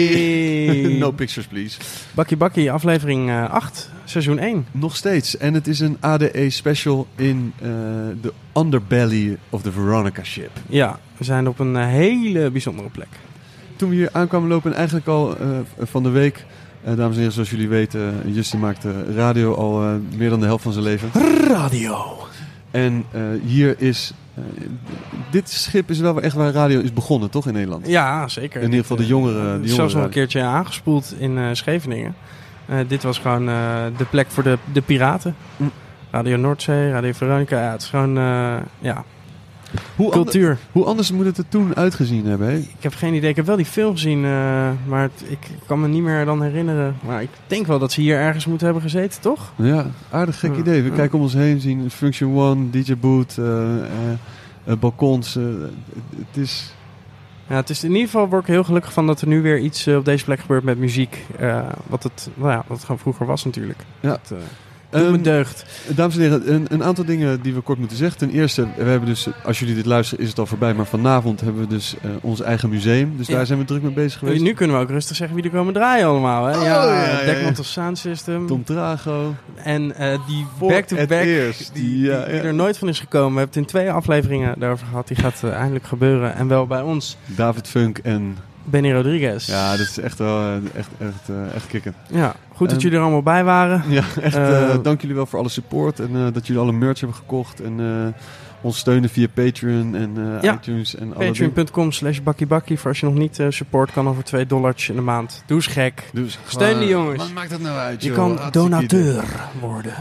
Hey! no pictures, please. Bakkie Bakkie, aflevering eh, 8, seizoen 1. Nog steeds. En het is een ADE special in eh, de underbelly of the Veronica ship. Ja, we zijn op een eh, hele bijzondere plek. Toen we hier aankwamen lopen, en eigenlijk al eh, van de week... eh, dames en heren, zoals jullie weten, Justin maakte radio al eh, meer dan de helft van zijn leven. Radio. En eh, hier is... eh, dit schip is wel echt waar radio is begonnen, toch, in Nederland? Ja, zeker. In ieder geval de jongere- de Het is jongere zelfs nog een keertje aangespoeld in eh, Scheveningen. Dit was gewoon de plek voor de, de piraten. Mm. Radio Noordzee, Radio Veronica. Ja, het is gewoon ja, Hoe, ander- cultuur. hoe anders moet het er toen uitgezien hebben? Ik heb geen idee. Ik heb wel die film gezien, eh, maar het- ik kan me niet meer dan herinneren. Maar ik denk wel dat ze hier ergens moeten hebben gezeten, toch? Ja, aardig gek Ja, idee. We ja. kijken om ons heen, zien Function One, DJ Boot, eh, eh, balkons. het is... Ja, het is in ieder geval word ik heel gelukkig van dat er nu weer iets op deze plek gebeurt met muziek. wat, het, nou ja, wat het gewoon vroeger was natuurlijk. Ja. Eh, doet me Ehm, deugd. dames en heren, een, een aantal dingen die we kort moeten zeggen. Ten eerste, we hebben dus, als jullie dit luisteren is het al voorbij, maar vanavond hebben we dus eh, ons eigen museum. Dus Ja. daar zijn we druk mee bezig geweest. Nu kunnen we ook rustig zeggen wie er komen draaien allemaal. Hè? Oh, ja, ja, ja, ja. Sound System. Tom Trago. En eh, die back-to-back, die, er nooit van is gekomen. We hebben het in twee afleveringen daarover gehad. Die gaat eh, eindelijk gebeuren. En wel bij ons, David Funk en... Benny Rodriguez. Ja, dit is echt wel eh, echt, echt, eh, echt kicken. Ja, goed dat jullie er allemaal bij waren. Ja, echt Eh, dank jullie wel voor alle support. En dat jullie alle merch hebben gekocht. En ons steunen via Patreon en Ja. iTunes en alle dingen. Patreon.com slash bakkiebakkie. Voor als je nog niet support kan over 2 dollartjes in de maand. Doe eens gek. Steun die jongens. Wat maakt dat nou uit, Je joh? kan donateur worden.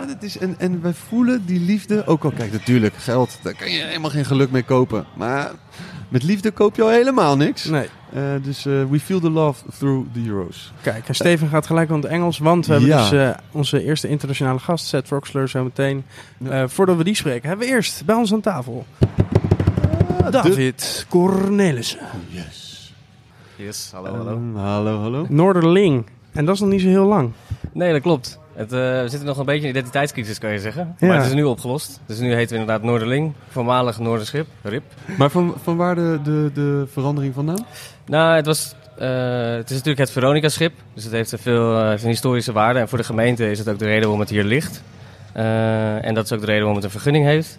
Ja, dat is, en, en wij voelen die liefde. Ook al, kijk, natuurlijk, geld, daar kan je helemaal geen geluk mee kopen. Maar met liefde koop je al helemaal niks. Nee. Eh, dus eh, we feel the love through the euros. Kijk, en Steven gaat gelijk aan het Engels, want we hebben Ja. dus eh, onze eerste internationale gast, Seth Roxler, zo meteen. Ja. Eh, voordat we die spreken, hebben we eerst bij ons aan tafel David Cornelissen, Yes. Yes, hallo, hallo. Ehm, hallo, hallo. Noorderling. En dat is nog niet zo heel lang. Nee, dat klopt. Het, eh, we zitten nog een beetje in identiteitscrisis, kan je zeggen. Ja. Maar het is nu opgelost. Dus nu heten we inderdaad Noorderling, voormalig Noorderschip, RIP. Maar van, van waar de, de, de verandering vandaan? Nou, het, was, eh, het is natuurlijk het Veronica-schip. Dus het heeft een veel eh, heeft een historische waarde. En voor de gemeente is het ook de reden waarom het hier ligt. En dat is ook de reden waarom het een vergunning heeft.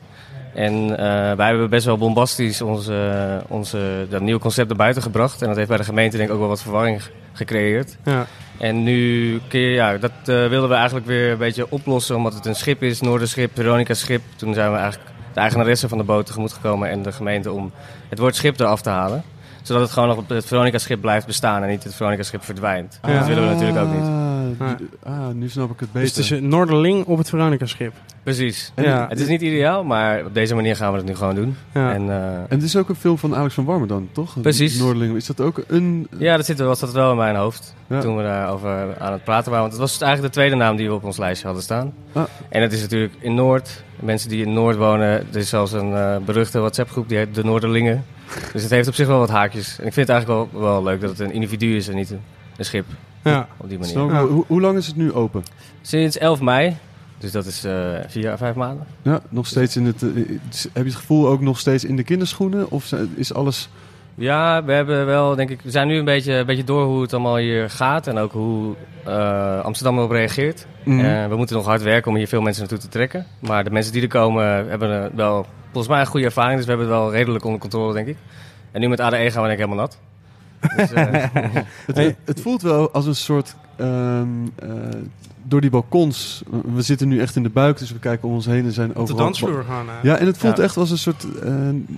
En eh, wij hebben best wel bombastisch onze, onze, dat nieuwe concept naar buiten gebracht. En dat heeft bij de gemeente denk ik ook wel wat verwarring ge- gecreëerd. Ja. En nu, ja, dat eh, wilden we eigenlijk weer een beetje oplossen, omdat het een schip is, Noorderschip, Veronica-schip. Toen zijn we eigenlijk de eigenaresse van de boot tegemoet gekomen en de gemeente om het woord schip eraf te halen. Zodat het gewoon nog op het Veronica-schip blijft bestaan en niet het Veronica-schip verdwijnt. Ja. Dat willen we natuurlijk ook niet. Ah, ah, nu snap ik het Dus beter. het is een Noorderling op het Veronica-schip. Precies. Ja. Het is niet ideaal, maar op deze manier gaan we het nu gewoon doen. Ja. En, eh, En het is ook een film van Alex van Warmer dan, toch? Precies. Noorderling. Is dat ook een... ja, dat zit, was dat wel in mijn hoofd Ja. toen we daarover aan het praten waren. Want het was eigenlijk de tweede naam die we op ons lijstje hadden staan. Ah. En het is natuurlijk in Noord. Mensen die in Noord wonen, er is zelfs een eh, beruchte WhatsApp-groep die heet De Noorderlingen. Dus het heeft op zich wel wat haakjes. En ik vind het eigenlijk wel, wel leuk dat het een individu is en niet een, een schip. Ja. Op die manier. Ja. wel. Hoe, hoe lang is het nu open? Sinds 11 mei. Dus dat is eh vier à vijf maanden. Ja, nog steeds in het... eh, heb je het gevoel ook nog steeds in de kinderschoenen? Of is alles... Ja, we hebben wel, denk ik, we zijn nu een beetje, een beetje door hoe het allemaal hier gaat. En ook hoe eh, Amsterdam erop reageert. Mhm. Eh, we moeten nog hard werken om hier veel mensen naartoe te trekken. Maar de mensen die er komen hebben eh, wel volgens mij een goede ervaring. Dus we hebben het wel redelijk onder controle, denk ik. En nu met ADE gaan we denk ik helemaal nat. Dus, eh, Het, het voelt wel als een soort... ehm, eh, door die balkons... We zitten nu echt in de buik, dus we kijken om ons heen en zijn Op de overal... dansvloer eh. Ja, en het voelt Ja. echt als een soort, eh,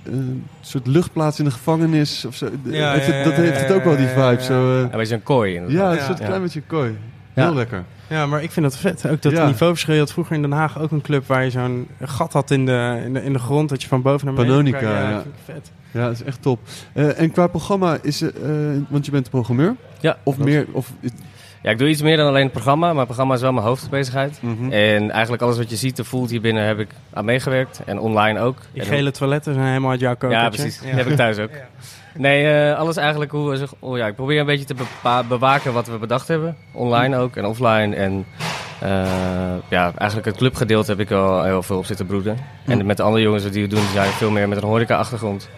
een soort luchtplaats in de gevangenis. Of zo. Ja, Heeft ja, het- dat ja, heeft het ook wel, die ja, ja, vibe. ja. Zo, een beetje een kooi. inderdaad. ja, een Ja. soort Ja. klein beetje kooi. Heel Ja. lekker. Ja, maar ik vind dat vet. Ook dat Ja. niveauverschil. Je had vroeger in Den Haag ook een club waar je zo'n gat had in de, in de, in de grond. Dat je van boven naar beneden Panonica, ja. dat vind ik vet. Ja, dat is echt top. Eh, en qua programma is eh, want je bent programmeur? Ja, Of klopt. meer? Of, Ja, ik doe iets meer dan alleen het programma. Maar het programma is wel mijn hoofdbezigheid. Mhm. En eigenlijk alles wat je ziet en voelt hier binnen heb ik aan meegewerkt. En online ook. Die En gele toiletten zijn helemaal uit jouw kokertje. Ja, precies. Die heb ik thuis ook. Nee, eh, alles eigenlijk hoe we zich... Oh ja, ik probeer een beetje te bewaken wat we bedacht hebben. Online ook en offline. En eh, ja, eigenlijk het clubgedeelte heb ik al heel veel op zitten broeden. En met de andere jongens die we doen, die zijn veel meer met een horeca-achtergrond.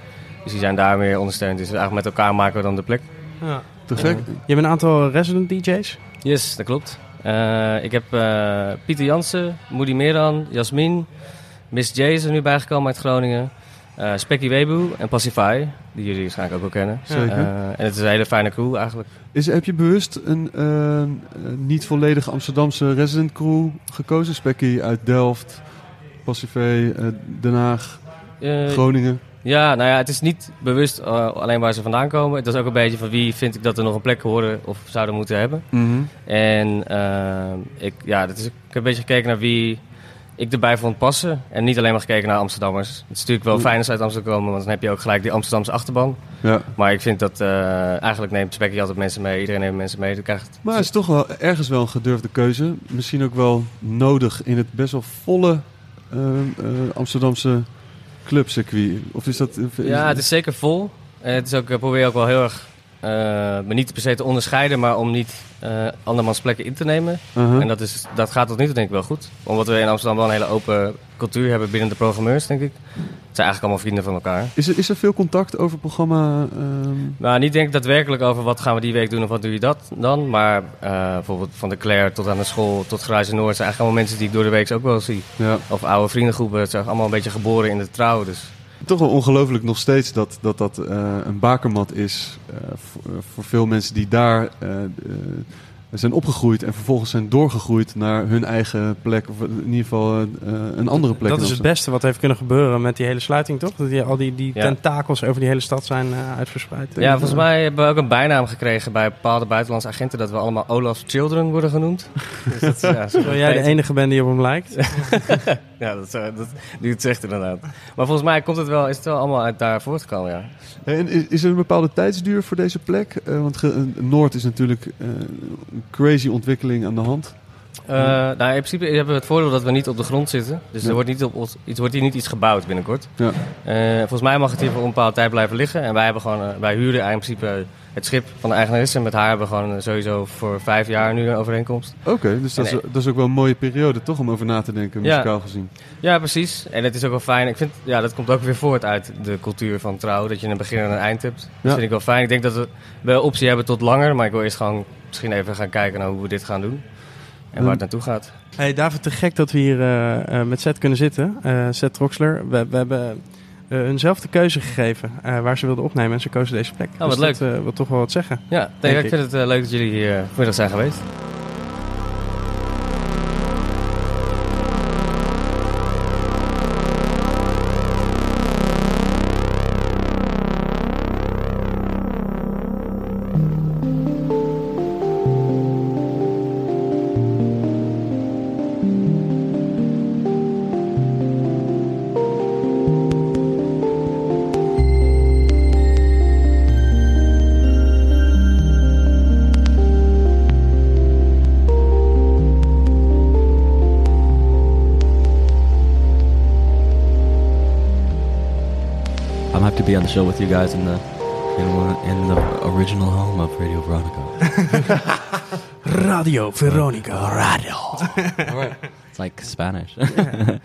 Dus die zijn daar meer ondersteund. Dus eigenlijk met elkaar maken we dan de plek. Ja. Te gek. Je hebt een aantal resident DJ's. Yes, dat klopt. Eh, ik heb eh, Pieter Jansen, Moody Meran, Jasmin, Miss J is er nu bijgekomen uit Groningen. eh Specky Webu en Pacify, die jullie waarschijnlijk ook wel kennen. Zeker. Eh, en het is een hele fijne crew eigenlijk. Is, heb je bewust een niet volledig Amsterdamse resident crew gekozen? Spekkie uit Delft, eh, Den Haag, Groningen. Ja, nou ja, het is niet bewust eh, alleen waar ze vandaan komen. Het is ook een beetje van wie vind ik dat er nog een plek horen of zouden moeten hebben. En eh, ik, ja, dat is, ik heb een beetje gekeken naar wie ik erbij vond passen. En niet alleen maar gekeken naar Amsterdammers. Het is natuurlijk wel fijn als uit Amsterdam komen, want dan heb je ook gelijk die Amsterdamse achterban. Ja. Maar ik vind dat eh, eigenlijk neemt Spekkie altijd mensen mee. Iedereen neemt mensen mee. Krijgt Maar het is toch wel ergens wel een gedurfde keuze. Misschien ook wel nodig in het best wel volle Amsterdamse clubcircuit. Of is dat... Ja, het is zeker vol. En het is ook, ik probeer ook wel heel erg eh, me niet per se te onderscheiden, maar om niet eh andermans plekken in te nemen. Uh-huh. En dat, is, dat gaat tot nu toe denk ik wel goed. Omdat we in Amsterdam wel een hele open cultuur hebben binnen de programmeurs, denk ik. Het zijn eigenlijk allemaal vrienden van elkaar. is, er, is er veel contact over het programma? ehm, Nou, niet denk ik daadwerkelijk over wat gaan we die week doen of wat doe je dat dan. Maar eh, bijvoorbeeld van de Claire tot aan de school tot Grijze Noord zijn eigenlijk allemaal mensen die ik door de week ook wel zie. ja. Of oude vriendengroepen, het zijn allemaal een beetje geboren in de trouw. Dus Toch wel ongelooflijk nog steeds dat dat, dat eh, een bakermat is eh, voor, voor veel mensen die daar eh, eh, zijn opgegroeid en vervolgens zijn doorgegroeid naar hun eigen plek. Of in ieder geval eh, een andere plek. Dat is het beste wat heeft kunnen gebeuren met die hele sluiting, toch? Dat die, al die, die Ja. tentakels over die hele stad zijn eh, uitverspreid. ja, volgens mij hebben we ook een bijnaam gekregen bij bepaalde buitenlandse agenten dat we allemaal Olaf's Children worden genoemd. dus dat, is- ja, zo Terwijl jij de enige bent die op hem lijkt. Ja, dat, is, dat, nu het zegt inderdaad. Maar volgens mij komt het wel, is het wel allemaal uit daar voortgekomen, ja. En is, er een bepaalde tijdsduur voor deze plek? Eh, want eh, Noord is natuurlijk eh, een crazy ontwikkeling aan de hand. Eh, nou, in principe hebben we het voordeel dat we niet op de grond zitten. Dus er wordt, niet op, iets, wordt hier niet iets gebouwd binnenkort. Ja. Volgens mij mag het hier voor een bepaalde tijd blijven liggen. En wij, hebben gewoon, wij huren in principe het schip van de eigenares. En met haar hebben we gewoon eh, sowieso voor vijf jaar nu een overeenkomst. Oké, dus dat is, Nee. dat is ook wel een mooie periode toch om over na te denken, Ja. muzikaal gezien. Ja, precies. En het is ook wel fijn. Ik vind, ja, dat komt ook weer voort uit de cultuur van trouw. Dat je een begin en een eind hebt. Dat Ja. vind ik wel fijn. Ik denk dat we wel optie hebben tot langer. Maar ik wil eerst gewoon misschien even gaan kijken naar hoe we dit gaan doen. En waar het naartoe gaat. Hey David, te gek dat we hier eh, eh, met Seth kunnen zitten. Eh Seth Troxler. We, we hebben eh, hun zelf de keuze gegeven eh, waar ze wilden opnemen. En ze kozen deze plek. wat dus leuk. dat eh, wil toch wel wat zeggen. Ja, Denk nee, ik ik. vind het eh, leuk dat jullie hier eh, vanmiddag zijn geweest. The show with you guys in the in, one- in the original home of Radio Veronica. Radio Veronica. Radio. It's like Spanish.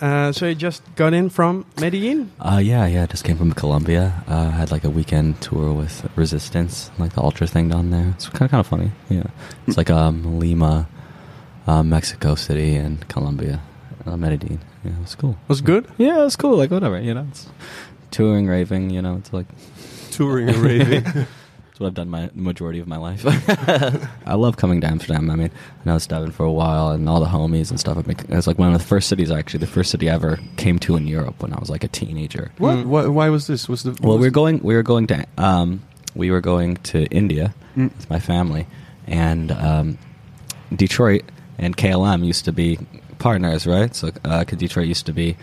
Uh, so you just got in from Medellin? uh, yeah, yeah. Just came from Colombia. Uh, had like a weekend tour with Resistance, like the ultra thing down there. It's kind of kind of funny. Yeah, it's like um, Lima, uh, Mexico City, and Colombia, uh, Medellin. Yeah, it was cool. It was good? Yeah, it was cool. Like whatever, you know. It's touring, raving. You know, it's like Touring and raving. That's what I've done my majority of my life. I love coming to Amsterdam. I mean, I was Devin for a while, and all the homies and stuff. It bec- It's like one of the first cities, actually, the first city I ever came to in Europe when I was like a teenager. what? Mm. Why, why was this? Was the Well, was we were going. We were going to. Um, we were going to India Mm. with my family, and um, Detroit and KLM used to be partners, right? So, uh 'cause Detroit used to be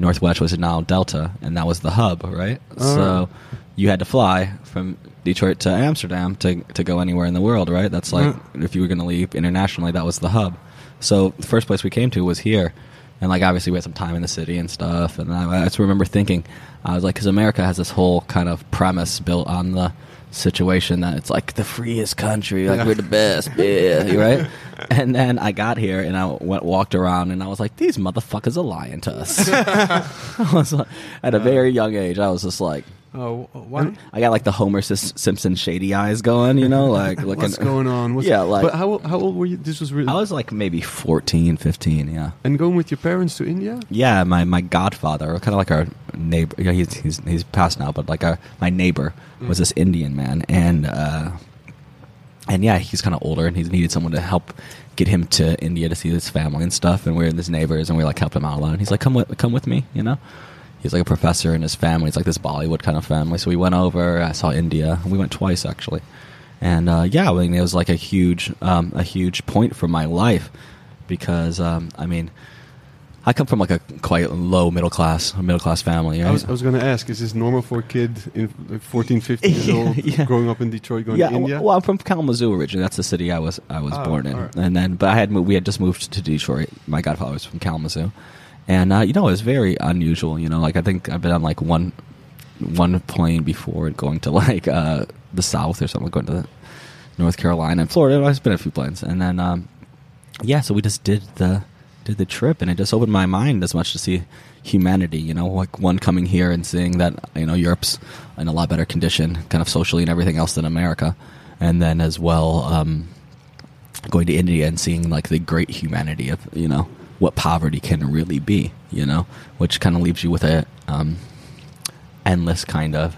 Northwest, was now Delta, and that was the hub, right? Oh. So, you had to fly from Detroit to Amsterdam to to go anywhere in the world, right? That's like mm. if you were going to leave internationally, that was the hub. So, the first place we came to was here. And like obviously we had some time in the city and stuff, and I, I just remember thinking, I was like, because America has this whole kind of premise built on the situation that it's like the freest country, like we're the best, yeah, right? And then I got here and I went walked around and I was like, these motherfuckers are lying to us. I was like, at a very young age, I was just like, Oh, why? I got like the Homer Simpson shady eyes going, you know, like looking. What's going on? What's, Yeah, like- But how how old were you? This was really. I was like maybe 14, 15, yeah. and going with your parents to India. Yeah, my, my godfather, kind of like our neighbor. Yeah, he's, he's he's passed now, but like our my neighbor was this Indian man, and uh, and yeah, he's kind of older, and he needed someone to help get him to India to see his family and stuff. And we are his neighbors, and we like helped him out a lot. And he's like, "Come with come with me," you know. He's like a professor, and his family it's like this Bollywood kind of family. So we went over. I saw India. We went twice actually, and uh, yeah, I mean, it was like a huge um, a huge point for my life because um, I mean. I come from like a quite low middle class, middle class family. Right? I was, I was going to ask, is this normal for a kid in like 14, 15 years Yeah, old yeah. growing up in Detroit, going yeah, to India? well, I'm from Kalamazoo originally. That's the city I was I was Oh, born in, alright. and then but I had moved, we had just moved to Detroit. My godfather was from Kalamazoo, and uh, you know it was very unusual. You know, like I think I've been on like one one plane before going to like uh, the South or something, going to North Carolina and Florida. I've been a few planes, and then um, yeah, so we just did the did the trip, and it just opened my mind as much to see humanity. You know, like one coming here and seeing that you know Europe's in a lot better condition, kind of socially and everything else than America, and then as well um, going to India and seeing like the great humanity of you know what poverty can really be. You know, which kind of leaves you with a um, endless kind of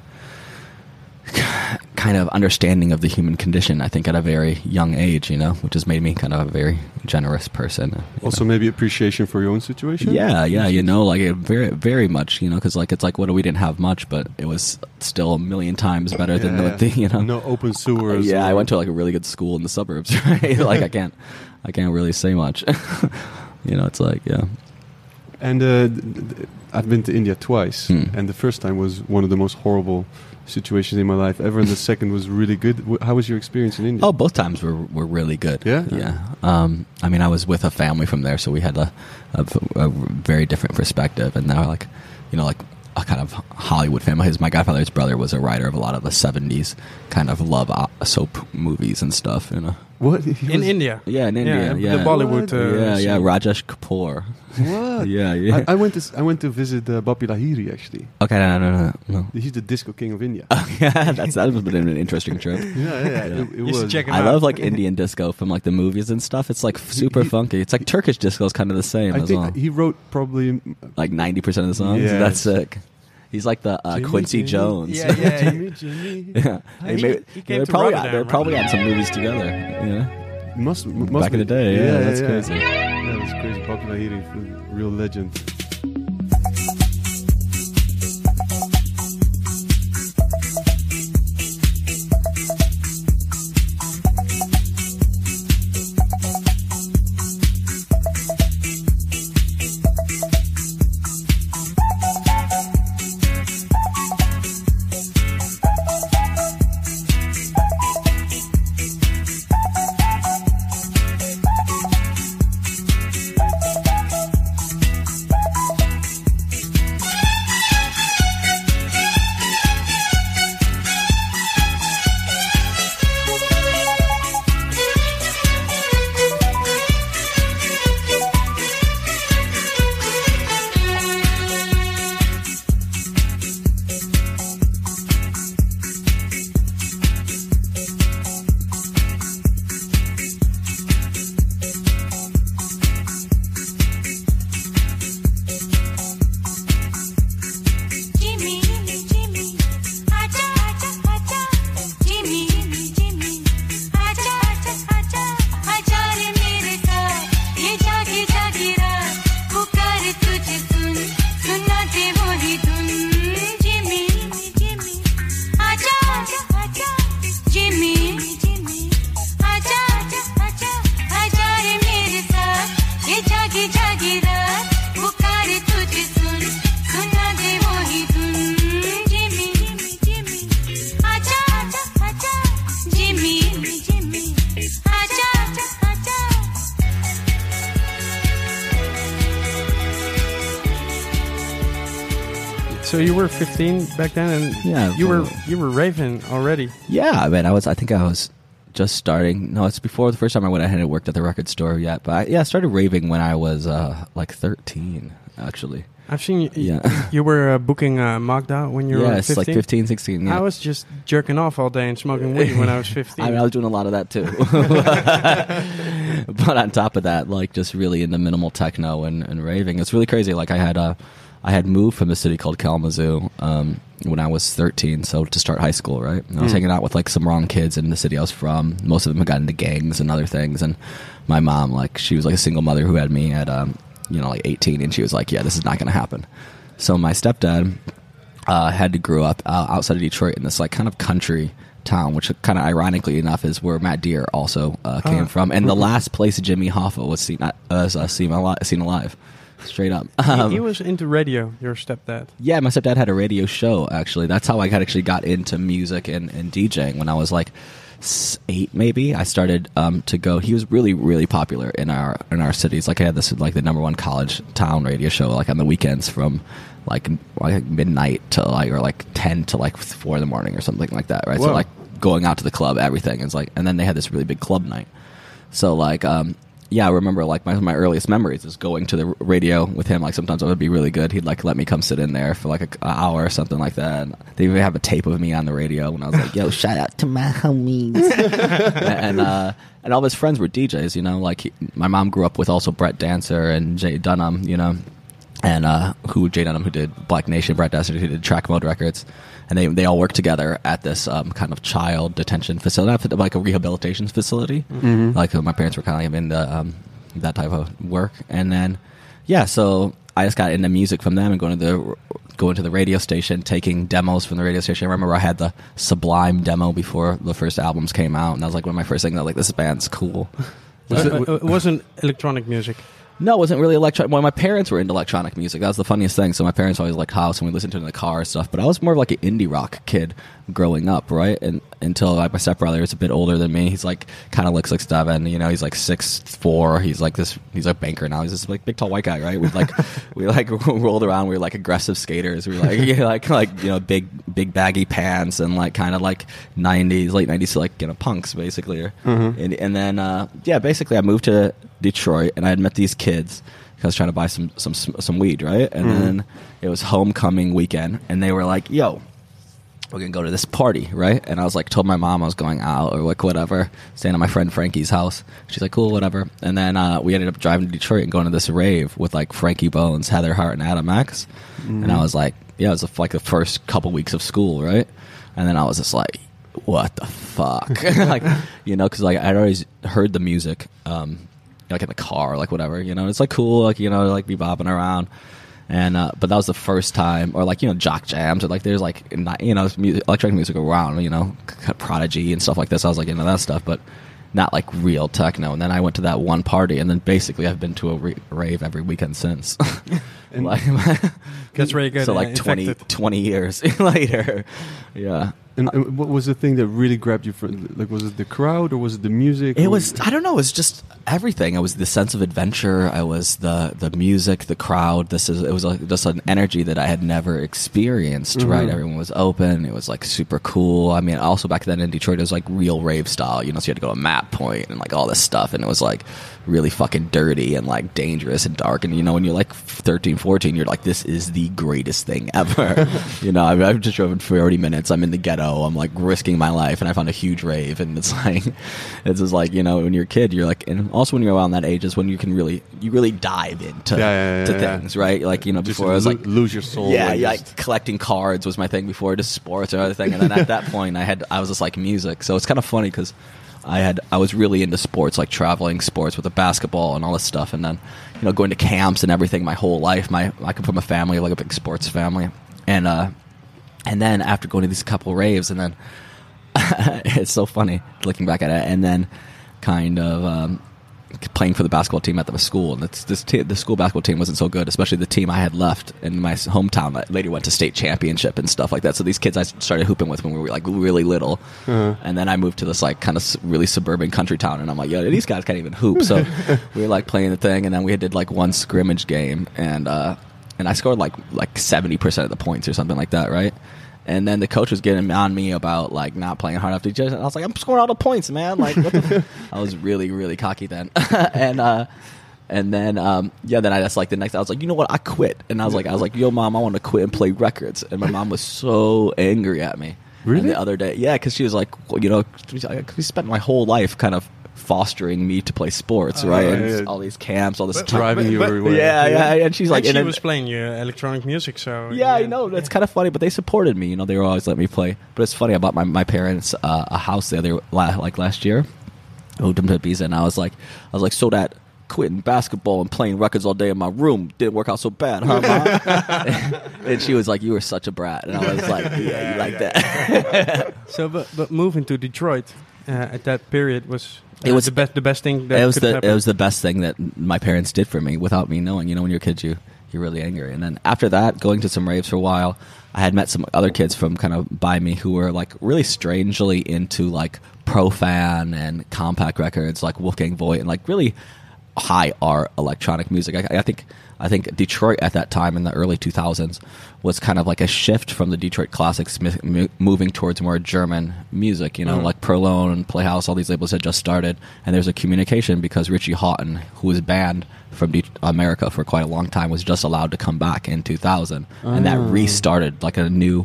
kind of understanding of the human condition. I think at a very young age, you know, which has made me kind of a very generous person. also, know. maybe appreciation for your own situation. Yeah, yeah, you know, like it very, very much, you know, because like it's like what do we didn't have much, but it was still a million times better than Yeah. the, you know. no open sewers. yeah, I went to like a really good school in the suburbs, right? like I can't, I can't really say much. you know, it's like yeah, And uh, I've been to India twice, Hmm. and the first time was one of the most horrible situations in my life ever, and the second was really good. How was your experience in India? Oh, both times were were really good. Yeah? yeah. Um, I mean, I was with a family from there, so we had a, a, a very different perspective, and they're like, you know, like a kind of Hollywood family. His my godfather's brother was a writer of a lot of the '70s kind of love uh, soap movies and stuff. You know. What He In was- India. Yeah, in India. the Yeah, Bollywood. What? Uh, yeah, yeah. Rajesh Kapoor. What? Yeah, yeah. I, I went to s- I went to visit uh, Bappi Lahiri actually. Okay, no, no, no, no. He's the disco king of India. yeah, that's that was been an interesting trip. yeah, yeah, Yeah. It, it was. check him I out. love like Indian disco from like the movies and stuff. It's like super he- funky. It's like Turkish disco is kind of the same I as think well. he wrote probably like ninety percent of the songs. Yes. That's sick. He's like the uh, Jimmy, Quincy Jimmy. Jones. Yeah, yeah. Jimmy, Jimmy. yeah. He- maybe, he they're probably Rotterdam, they're right? probably on some movies together. Yeah. Must, m- must Back in the day, yeah, that's crazy. Yeah, that's crazy. Bappi Lahiri, f- real legend. 15 back then, and Yeah, you were you were raving already. Yeah, I mean, I was. I think I was just starting. No, it's before the first time I went. I hadn't worked at the record store yet, but I, yeah, I started raving when I was uh, like thirteen, actually. I've seen you. Yeah. You were uh, booking uh, Magda when you yeah, were it's 15. like 15, 16. Yeah. I was just jerking off all day and smoking weed when I was 15. I mean, I was doing a lot of that too. but on top of that, like just really into minimal techno and, and raving. It's really crazy. Like I had uh, I had moved from a city called Kalamazoo um, when I was 13, so to start high school, right? And I was Hmm. hanging out with like some wrong kids in the city I was from. Most of them had gotten into gangs and other things. And my mom, like, she was like a single mother who had me at, um, you know, like 18, and she was like, "Yeah, this is not going to happen." So my stepdad uh, had to grow up uh, outside of Detroit in this like kind of country town, which kind of ironically enough is where Matt Dear also uh, came from, and the last place Jimmy Hoffa was seen uh, was uh, seen, alive, seen alive, straight up. He- Um, he was into radio, your stepdad. yeah, my stepdad had a radio show. Actually, that's how I got actually got into music and, and DJing when I was like eight, maybe. I started um, to go. He was really, really popular in our in our cities. Like I had this like the number one college town radio show, like on the weekends from like like midnight to like or like ten to like four in the morning or something like that. Right. So like going out to the club, everything is like, and then they had this really big club night. So like, um, yeah, I remember like my my earliest memories is going to the radio with him. Like sometimes it would be really good. He'd like let me come sit in there for like a, a hour or something like that. And they even have a tape of me on the radio when I was like, "Yo, shout out to my homies." and uh, and all his friends were DJs. You know, like he, my mom grew up with also Brett Dancer and Jay Denham. You know, and uh, who Jay Denham, who did Black Nation, Brett Dancer, who did Track Mode Records, and they they all worked together at this um, kind of child detention facility, like a rehabilitation facility. Like uh, my parents were kind of into um, that type of work, and then yeah, so I just got into music from them and going to the going to the radio station, taking demos from the radio station. I remember I had the Sublime demo before the first albums came out, and that was like one of my first things. I was like, this band's cool. Was Uh, it- uh, it wasn't electronic music. No, it wasn't really electronic. Well, my parents were into electronic music. That was the funniest thing. So my parents always liked house, and we listened to it in the car and stuff. But I was more of like an indie rock kid growing up, right? And until like my stepbrother is a bit older than me, he's like kind of looks like Steven. You know, he's like six four. He's like this. He's a banker now. He's this like big tall white guy, right? We like we like rolled around. We were like aggressive skaters. We were like yeah, like like you know big big baggy pants and like kind of like '90s late '90s like you know punks basically. And and then uh, yeah, basically I moved to Detroit and I had met these kids. I was trying to buy some some some weed, right? And then it was homecoming weekend, and they were like, "Yo, we're gonna go to this party, right?" And I was like, told my mom I was going out or like whatever, staying at my friend Frankie's house. She's like, "Cool, whatever." And then uh, we ended up driving to Detroit and going to this rave with like Frankie Bones, Heather Heart, and Adam X. And I was like, "Yeah," it was like the first couple weeks of school, right? And then I was just like, "What the fuck?" like, you know, because like I'd always heard the music. Um, like in the car, like whatever, you know. It's like cool, like you know, like be bopping around. And uh, but that was the first time, or like you know, jock jams, or like there's like you know, music, electronic music around, you know, Prodigy and stuff like this. I was like into that stuff, but not like real techno. And then I went to that one party, and then basically I've been to a re- rave every weekend since. Like, That's really good. so like 20, 20 years later, yeah. And, and what was the thing that really grabbed you? For, like, was it the crowd or was it the music? It was I don't know, it was just everything. It was the sense of adventure, I was the the music, the crowd. This is it was like just an energy that I had never experienced, Mhm. right? Everyone was open. It was like super cool. I mean, also back then in Detroit it was like real rave style, you know, so you had to go to map point and like all this stuff and it was like really fucking dirty and like dangerous and dark and you know when you're like 13 14 you're like this is the greatest thing ever you know I've, I've just driven 40 minutes i'm in the ghetto i'm like risking my life and i found a huge rave and it's like it's just like you know when you're a kid you're like and also when you're around that age is when you can really you really dive into Yeah, yeah, to yeah. things right like you know Just before i was like lose your soul. yeah, yeah. just- Like collecting cards was my thing before just sports or other thing, and then at that point, I had I was just like music. So it's kind of funny because I had I was really into sports, like traveling sports with the basketball and all this stuff, and then you know going to camps and everything my whole life. My I come from a family like a big sports family, and uh, and then after going to these couple raves, and then it's so funny looking back at it, and then kind of um, playing for the basketball team at the school, and it's, this te- the school basketball team wasn't so good, especially the team I had left in my hometown that later went to state championship and stuff like that. So these kids I started hooping with when we were like really little, Uh-huh. and then I moved to this like kind of really suburban country town, and I'm like, yeah, these guys can't even hoop. So we were like playing the thing, and then we did like one scrimmage game, and uh, and I scored like like seventy percent of the points or something like that, right? And then the coach was getting on me about like not playing hard enough to just. I was like, I'm scoring all the points, man. Like, what the f-? I was really, really cocky then. and uh, And then, um, yeah, then I just like the next, I was like, you know what, I quit. And I was like, I was like, yo, mom, I want to quit and play records. And my mom was so angry at me. Really? And the other day, yeah, because she was like, well, you know, we spent my whole life kind of fostering me to play sports, right? yeah, and yeah. all these camps, all this But- time. Driving you but- everywhere. Yeah, yeah, and she's like, and and she then- was playing your electronic music, so yeah, I know. That's kind of funny, but they supported me. You know, they were always letting me play. But it's funny. I bought my, my parents uh, a house the other like last year. Moved them to Ibiza, and I was like, I was like, so that quitting basketball and playing records all day in my room didn't work out so bad, huh, mom? and she was like, you were such a brat, and I was like, yeah, you like that. So, but but moving to Detroit uh, at that period was uh, It was- the best the best thing that it was the happen. it was the best thing that my parents did for me without me knowing. You know, when you're kids, you you're really angry. And then after that, going to some raves for a while, I had met some other kids from kind of by me who were like really strangely into like Profan and Kompakt records, like Wolfgang Voigt, and like really high art electronic music. I, I think I think Detroit at that time in the early 2000s was kind of like a shift from the Detroit classics, mo- moving towards more German music. You know, mm-hmm. like Perlon and Playhouse, all these labels had just started, and there's a communication because Richie Hawtin, who was banned from De- America for quite a long time, was just allowed to come back in 2000, and that ah. restarted like a new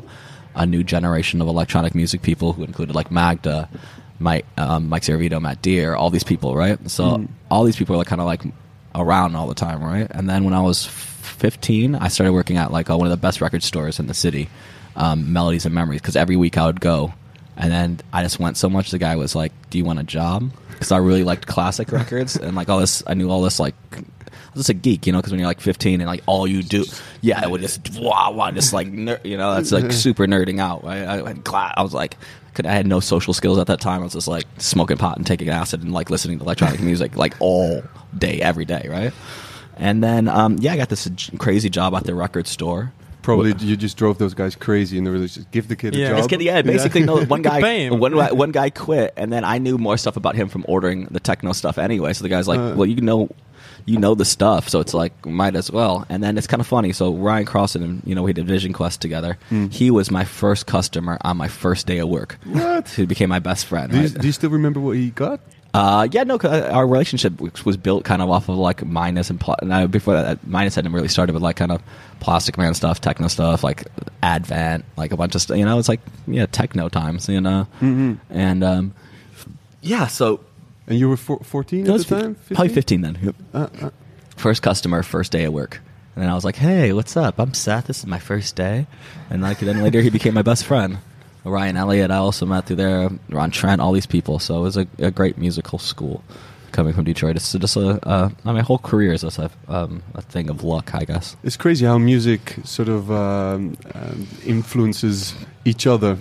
a new generation of electronic music people who included like Magda, Mike, um, Mike Servito, Matt Dear, all these people, right? So mm. all these people are kind of like around all the time, right? And then when I was 15, I started working at like uh, one of the best record stores in the city, um, Melodies and Memories, because every week I would go. And then I just went so much. The guy was like, "Do you want a job?" Because I really liked classic records and like all this. I knew all this like I was just a geek, you know, because when you're like 15 and like all you do, yeah, I would just wow, wow, just like ner- you know, that's like super nerding out. Right? I, had I was like, could I had no social skills at that time. I was just like smoking pot and taking acid and like listening to electronic music like all day, every day, right? And then um, yeah, I got this crazy job at the record store. Probably you just drove those guys crazy and they were just give the kid a job. This kid, yeah, basically, no. One guy, one, guy- one guy quit, and then I knew more stuff about him from ordering the techno stuff anyway. So the guy's like, Uh. "Well, you know, you know the stuff, so it's like might as well." And then it's kind of funny. So Ryan Crosson and you know we did Vision Quest together. He was my first customer on my first day of work. What? Who became my best friend? Do you, right? do you still remember what he got? Uh, yeah, no, uh, our relationship was- built kind of off of like Minus and pla- no, before that, Minus hadn't really started with like kind of Plastikman stuff, techno stuff, like Advent, like a bunch of stuff. You know, it's like yeah, techno times. You know, Mm-hmm. and um, yeah, so And you were four, 14 it at the time? probably fifteen then. Yep. Uh, uh, First customer, first day at work. And then I was like, "Hey, what's up? I'm Seth. This is my first day." And like then later, he became my best friend. Ryan Elliott, I also met through there. Ron Trent, all these people. So it was a, a great musical school coming from Detroit. It's just a, uh, my whole career is just a, um, a thing of luck, I guess. it's crazy how music sort of um, um, influences each other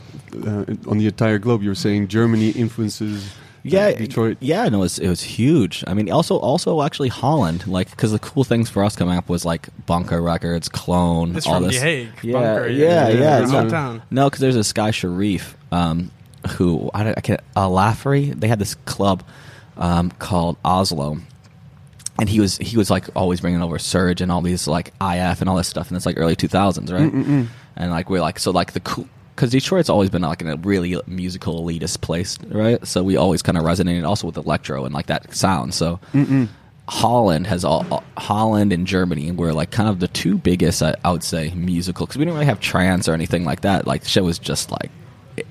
uh, on the entire globe. You were saying Germany influences Yeah, Detroit. Yeah, no, it was, it was huge. I mean, also also actually Holland, like because the cool things for us coming up was like Bunker Records, Clone, It's all from this. The Hague, Yeah, Bunker, yeah, yeah, yeah. yeah, it's no. No, because there's this guy Sharif, um, who I, don't- I can't. Uh, Laffrey. They had this club um, called Oslo, and he was he was like always bringing over Serge and all these like IF and all this stuff, and it's like early 2000s, right? And like we're like so like the cool. Because Detroit's always been like in a really musical elitist place, right? So we always kind of resonated also with electro and like that sound. So Holland has all, all- Holland and Germany were like kind of the two biggest I, I would say musical because we didn't really have trance or anything like that. Like the show was just like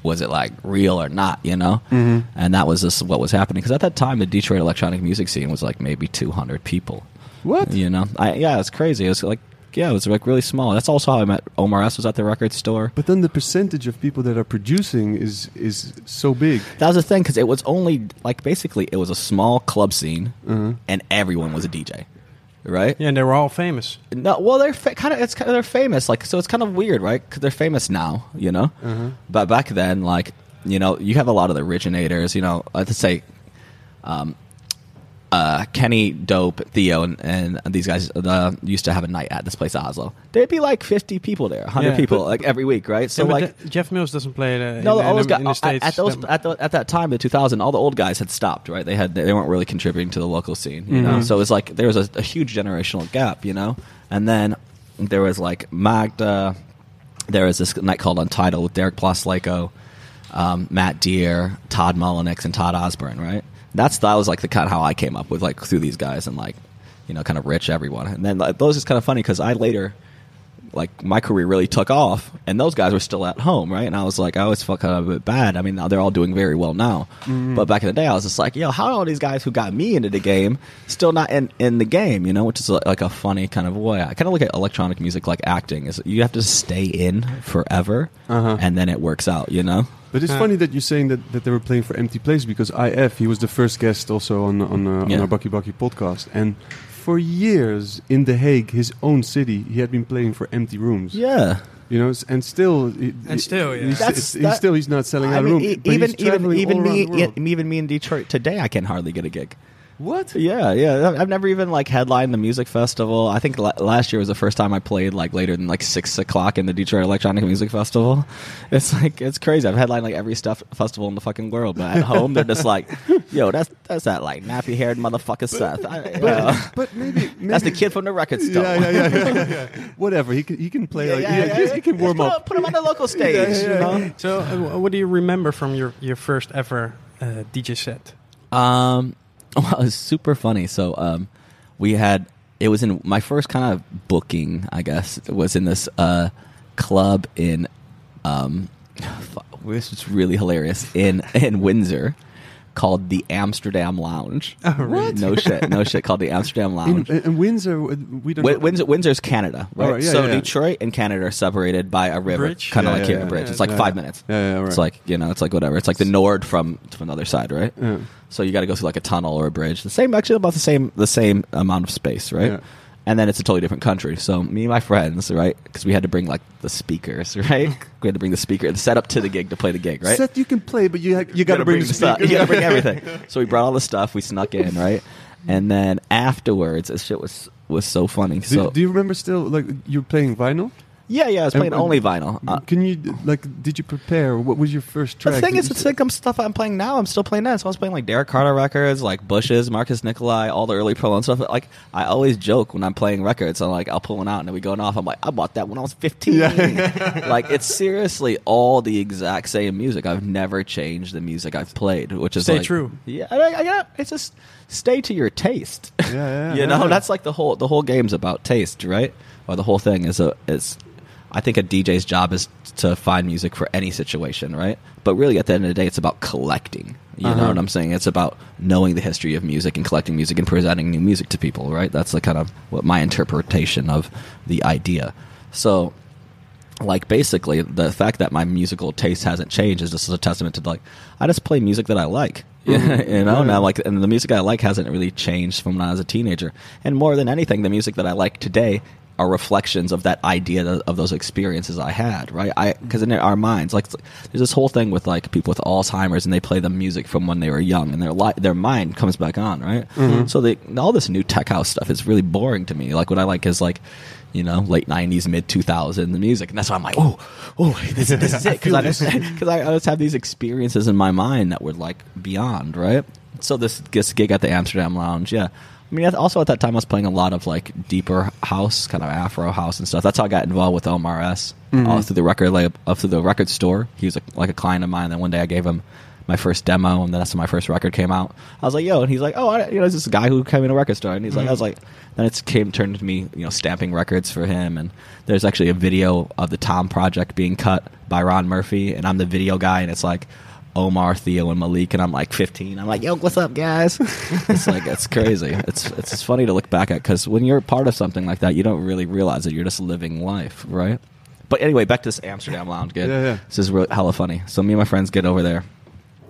was it like real or not, you know? Mm-hmm. And that was just what was happening because at that time the Detroit electronic music scene was like maybe 200 people. What? You know? I, yeah, it's crazy. It was like yeah, it was like really small. That's also how I met Omar S. Was at the record store. But then the percentage of people that are producing is is so big. That was the thing because it was only like basically it was a small club scene Uh-huh. and everyone was a DJ, right? Yeah, and they were all famous. No, well, they're fa- kind of it's kind of they're famous, like so it's kind of weird, right? Because they're famous now, you know. But back then, like you know, you have a lot of the originators, you know. Let's say, um, uh, Kenny, Dope, Theo, and, and these guys uh, used to have a night at this place, Oslo. There'd be like fifty people there, hundred Yeah, people, but- like every week, right? So yeah, like. the- Jeff Mills doesn't play the, No, in, all those guys in the at, states. at those that- at, the, at that time, the 2000, all the old guys had stopped. Right, they had they weren't really contributing to the local scene. You know, Mhm. so it was like there was a, a huge generational gap. You know, and then there was like Magda. There was this night called Untitled with Derek Plaslaiko, um, Matt Dear, Todd Mullenix, and Todd Osborn. Right, that's that was like the kind of how I came up with like through these guys and like you know, kind of rich everyone. And then like, those is kind of funny because I later, like, my career really took off, and those guys were still at home, right? And I was like, I always felt kind of a bit bad. I mean, now they're all doing very well now, but back in the day, I was just like, yo, how are all these guys who got me into the game still not in in the game? You know, which is like a funny kind of way. I kind of look at electronic music like acting. Is you have to stay in forever, Uh-huh. and then it works out. You know. But it's funny that you're saying that, that they were playing for empty place because IF he was the first guest also on on, uh, Yeah. on our Bakkie Bakkie podcast and for years in The Hague, his own city, he had been playing for empty rooms. Yeah. You know, and still, And still, yeah. he's, That's- he's that- still he's not selling I out a mean, room. e- but even he's even even me around the world. even me in Detroit today, I can hardly get a gig. What? Yeah, yeah. I've never even like headlined the music festival. I think la- last year was the first time I played like later than like six o'clock in the Detroit Electronic Music Festival. It's like it's crazy. I've headlined like every stuff festival in the fucking world, but at home they're just like, "Yo, that's that's that like nappy haired motherfucker Seth." I, you know. But maybe, maybe that's the kid from the record store. Yeah, yeah, yeah, yeah, yeah, yeah. Whatever. He can he can play. Yeah, like, yeah, he, yeah, yeah. he can warm put, up. Put him on the local stage. Yeah, yeah, you know? So, uh, what do you remember from your, your first ever uh, DJ set? Um, well, it was super funny. So, um, we had it was in my first kind of booking, I guess, was in this uh club in um, this was really hilarious in in Windsor called the Amsterdam Lounge. Oh, really? No shit, no shit. Called the Amsterdam In, Lounge. in Windsor, uh, we don't. Wi- know- Windsor, Windsor's Canada, right? Oh, right, yeah, so yeah, yeah. Detroit and Canada are separated by a river, Bridge? kind of Yeah, like yeah, here, a bridge. yeah, it's like yeah. five minutes. Yeah, yeah, right. It's like you know, it's like whatever. It's like the Nord from from the other side, right? Yeah. So you got to go through like a tunnel or a bridge. The same, actually, about the same the same amount of space, right? And then it's a totally different country. So me and my friends, right? Because we had to bring like the speakers, right? we had to bring the speaker, the setup to the gig to play the gig, right? Seth, you can play, but you ha- you got to bring, the stuff. You got to bring everything. So we brought all the stuff. We snuck in, right? And then afterwards, this shit was was so funny. Do, So do you remember still like you're playing vinyl? Yeah, yeah, I was playing And- only vinyl. Uh, Can you like? Did you prepare? What was your first track? the thing is, it's like I'm stuff I'm playing now. I'm still playing that. So I was playing like Derrick Carter records, like Bushes, Markus Nikolai, all the early pro and stuff. Like I always joke when I'm playing records. I'm like, I'll pull one out and then we going off. I'm like, I bought that when I was 15. like it's seriously all the exact same music. I've never changed the music I've played, which is Stay like- true. Yeah, I, yeah. It's just stay to your taste. Yeah, yeah, you yeah, know, yeah. that's like the whole the whole game's about taste, right? Or the whole thing is a is. I think a DJ's job is to find music for any situation, right? But really, at the end of the day, it's about collecting. You Uh-huh. know what I'm saying? It's about knowing the history of music and collecting music and presenting new music to people, right? That's the kind of what my interpretation of the idea. So, like basically the fact that my musical taste hasn't changed is just a testament to like I just play music that I like. you know, now like and the music I like hasn't really changed from when I was a teenager. And more than anything, the music that I like today are reflections of that idea of those experiences I had, right? I because in our minds, like there's this whole thing with like people with Alzheimer's and they play the music from when they were young and their li- their mind comes back on, right? Mm-hmm. So they all this new tech house stuff is really boring to me. Like what I like is like you know, late '90s, mid 2000s music, and that's why I'm like, oh, oh, this, this is it, because I just because I, I just have these experiences in my mind that were like beyond, right? So this this gig at the Amsterdam Lounge, yeah. I mean, also at that time, I was playing a lot of like deeper house, kind of Afro house and stuff. That's how I got involved with Omar S. Uh, through the record label, uh, through the record store. He was a, like a client of mine. And then one day I gave him my first demo, and then that's when my first record came out. I was like, "Yo," and he's like, "Oh, I, you know, this guy who came in a record store," and he's like, "I was like," then it came turned to me, you know, stamping records for him, and there's actually a video of the Tom Project being cut by Ron Murphy, and I'm the video guy, and it's like. Omar, Theo, and Malik, and I'm like 15. I'm like, "Yo, what's up, guys?" it's like it's crazy. It's it's funny to look back at because when you're part of something like that, you don't really realize that you're just living life, right? But anyway, back to this Amsterdam lounge gig. Yeah, yeah. This is really hella funny. So me and my friends get over there.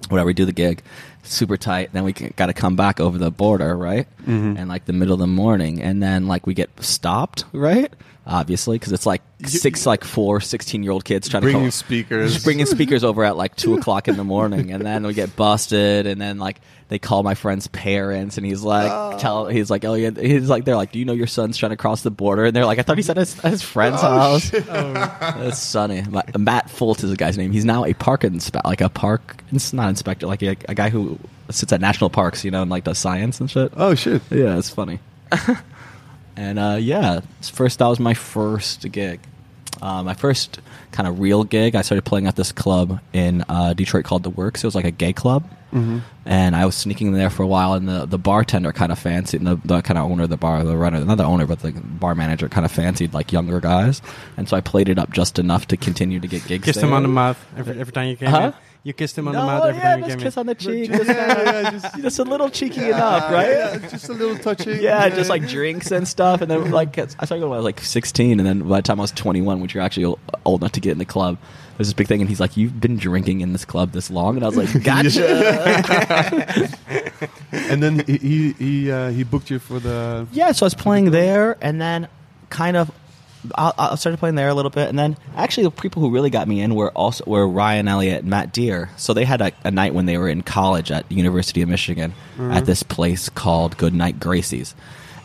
Whatever, we do the gig, super tight. Then we got to come back over the border, right? Mm-hmm. And like the middle of the morning, and then like we get stopped, right? Obviously, because it's like six, like four 16 year old kids trying to Bringing come, speakers. just bringing speakers over at like two o'clock in the morning, and then we get busted, and then like they call my friend's parents, and he's like, oh. tell, he's like, oh yeah, he's like, they're like, do you know your son's trying to cross the border? And they're like, I thought he said his, his friend's oh, house. Oh. That's funny. Ma- Matt Folt is the guy's name. He's now a park inspector, like a park, it's not inspector, like a, a guy who sits at national parks, you know, and like does science and shit. Oh shit! Yeah, it's funny. and uh, yeah, first that was my first gig. Uh, my first kind of real gig, I started playing at this club in uh, Detroit called The Works. It was like a gay club. Mm-hmm. And I was sneaking in there for a while, and the, the bartender kind of fancied, the, the kind of owner of the bar, the runner, not the owner, but the bar manager kind of fancied like younger guys. And so I played it up just enough to continue to get gigs. Kissed there. him on the mouth every, every time you came Huh? In. You kissed him on no, the mouth every yeah, time you just came kiss in. on the cheek. Just- Just, yeah, yeah, just- just a little cheeky enough, right? Yeah, just a little touching. Yeah, just like drinks and stuff, and then like I started when I was like 16, and then by the time I was 21, which you're actually old enough to get in the club, there's this big thing, and he's like, "You've been drinking in this club this long," and I was like, "Gotcha." and then he he he, uh, he booked you for the. yeah, so I was playing there, and then kind of. I, I started playing there a little bit, and then actually the people who really got me in were also were Ryan Elliott and Matt Dear. So they had a, a night when they were in college at the University of Michigan at this place called Good Night Gracie's.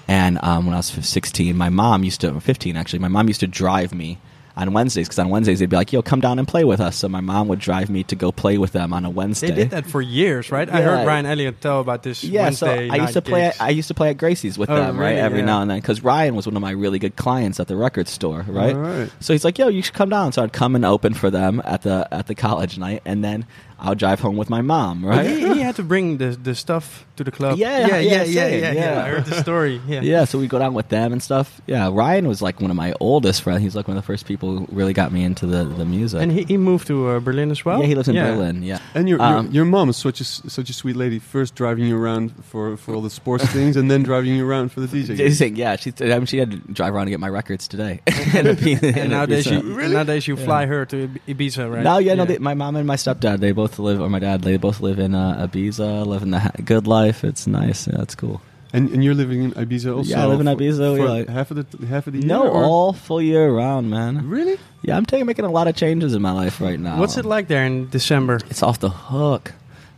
And um, when I was 16, my mom used to, 15 actually, my mom used to drive me on Wednesdays because on Wednesdays they'd be like, "Yo, come down and play with us." So my mom would drive me to go play with them on a Wednesday. They did that for years, right? I heard Ryan Elliott tell about this Yeah, Wednesday so I used to play. At, I used to play at Gracie's with Oh, them, right, really? every Yeah. now and then, because Ryan was one of my really good clients at the record store, right? Right. So he's like, "Yo, you should come down." So I'd come and open for them at the at the college night, and then I would drive home with my mom, right? he, he had to bring the the stuff to the club. Yeah, yeah, yeah, yeah, yeah, same, yeah, yeah. I heard the story. Yeah, Yeah, so we go down with them and stuff. Yeah, Ryan was like one of my oldest friends. He's like one of the first people who really got me into the, the music. And he, he moved to uh, Berlin as well. yeah, he lives in Yeah. Berlin. Yeah, And your, Um, your your mom is such a s- such a sweet lady. First driving you around for, for all the sports things, and then driving you around for the DJ. gigs. Just saying, yeah, she, I mean, she had to drive around to get my records today. And it'd And nowadays be you so- nowadays you fly her to Ibiza, right? No, yeah, no. They, my mom and my stepdad, they both live, or my dad, they both live in uh, Ibiza, live in the ha- good life. It's nice. Yeah, it's cool. And and you're living in Ibiza also. Yeah, I live in Ibiza, for yeah, like- half of the half of the year. No, or- all full year round, man. Really? Yeah, I'm taking making a lot of changes in my life right now. What's it like there in December? It's off the hook.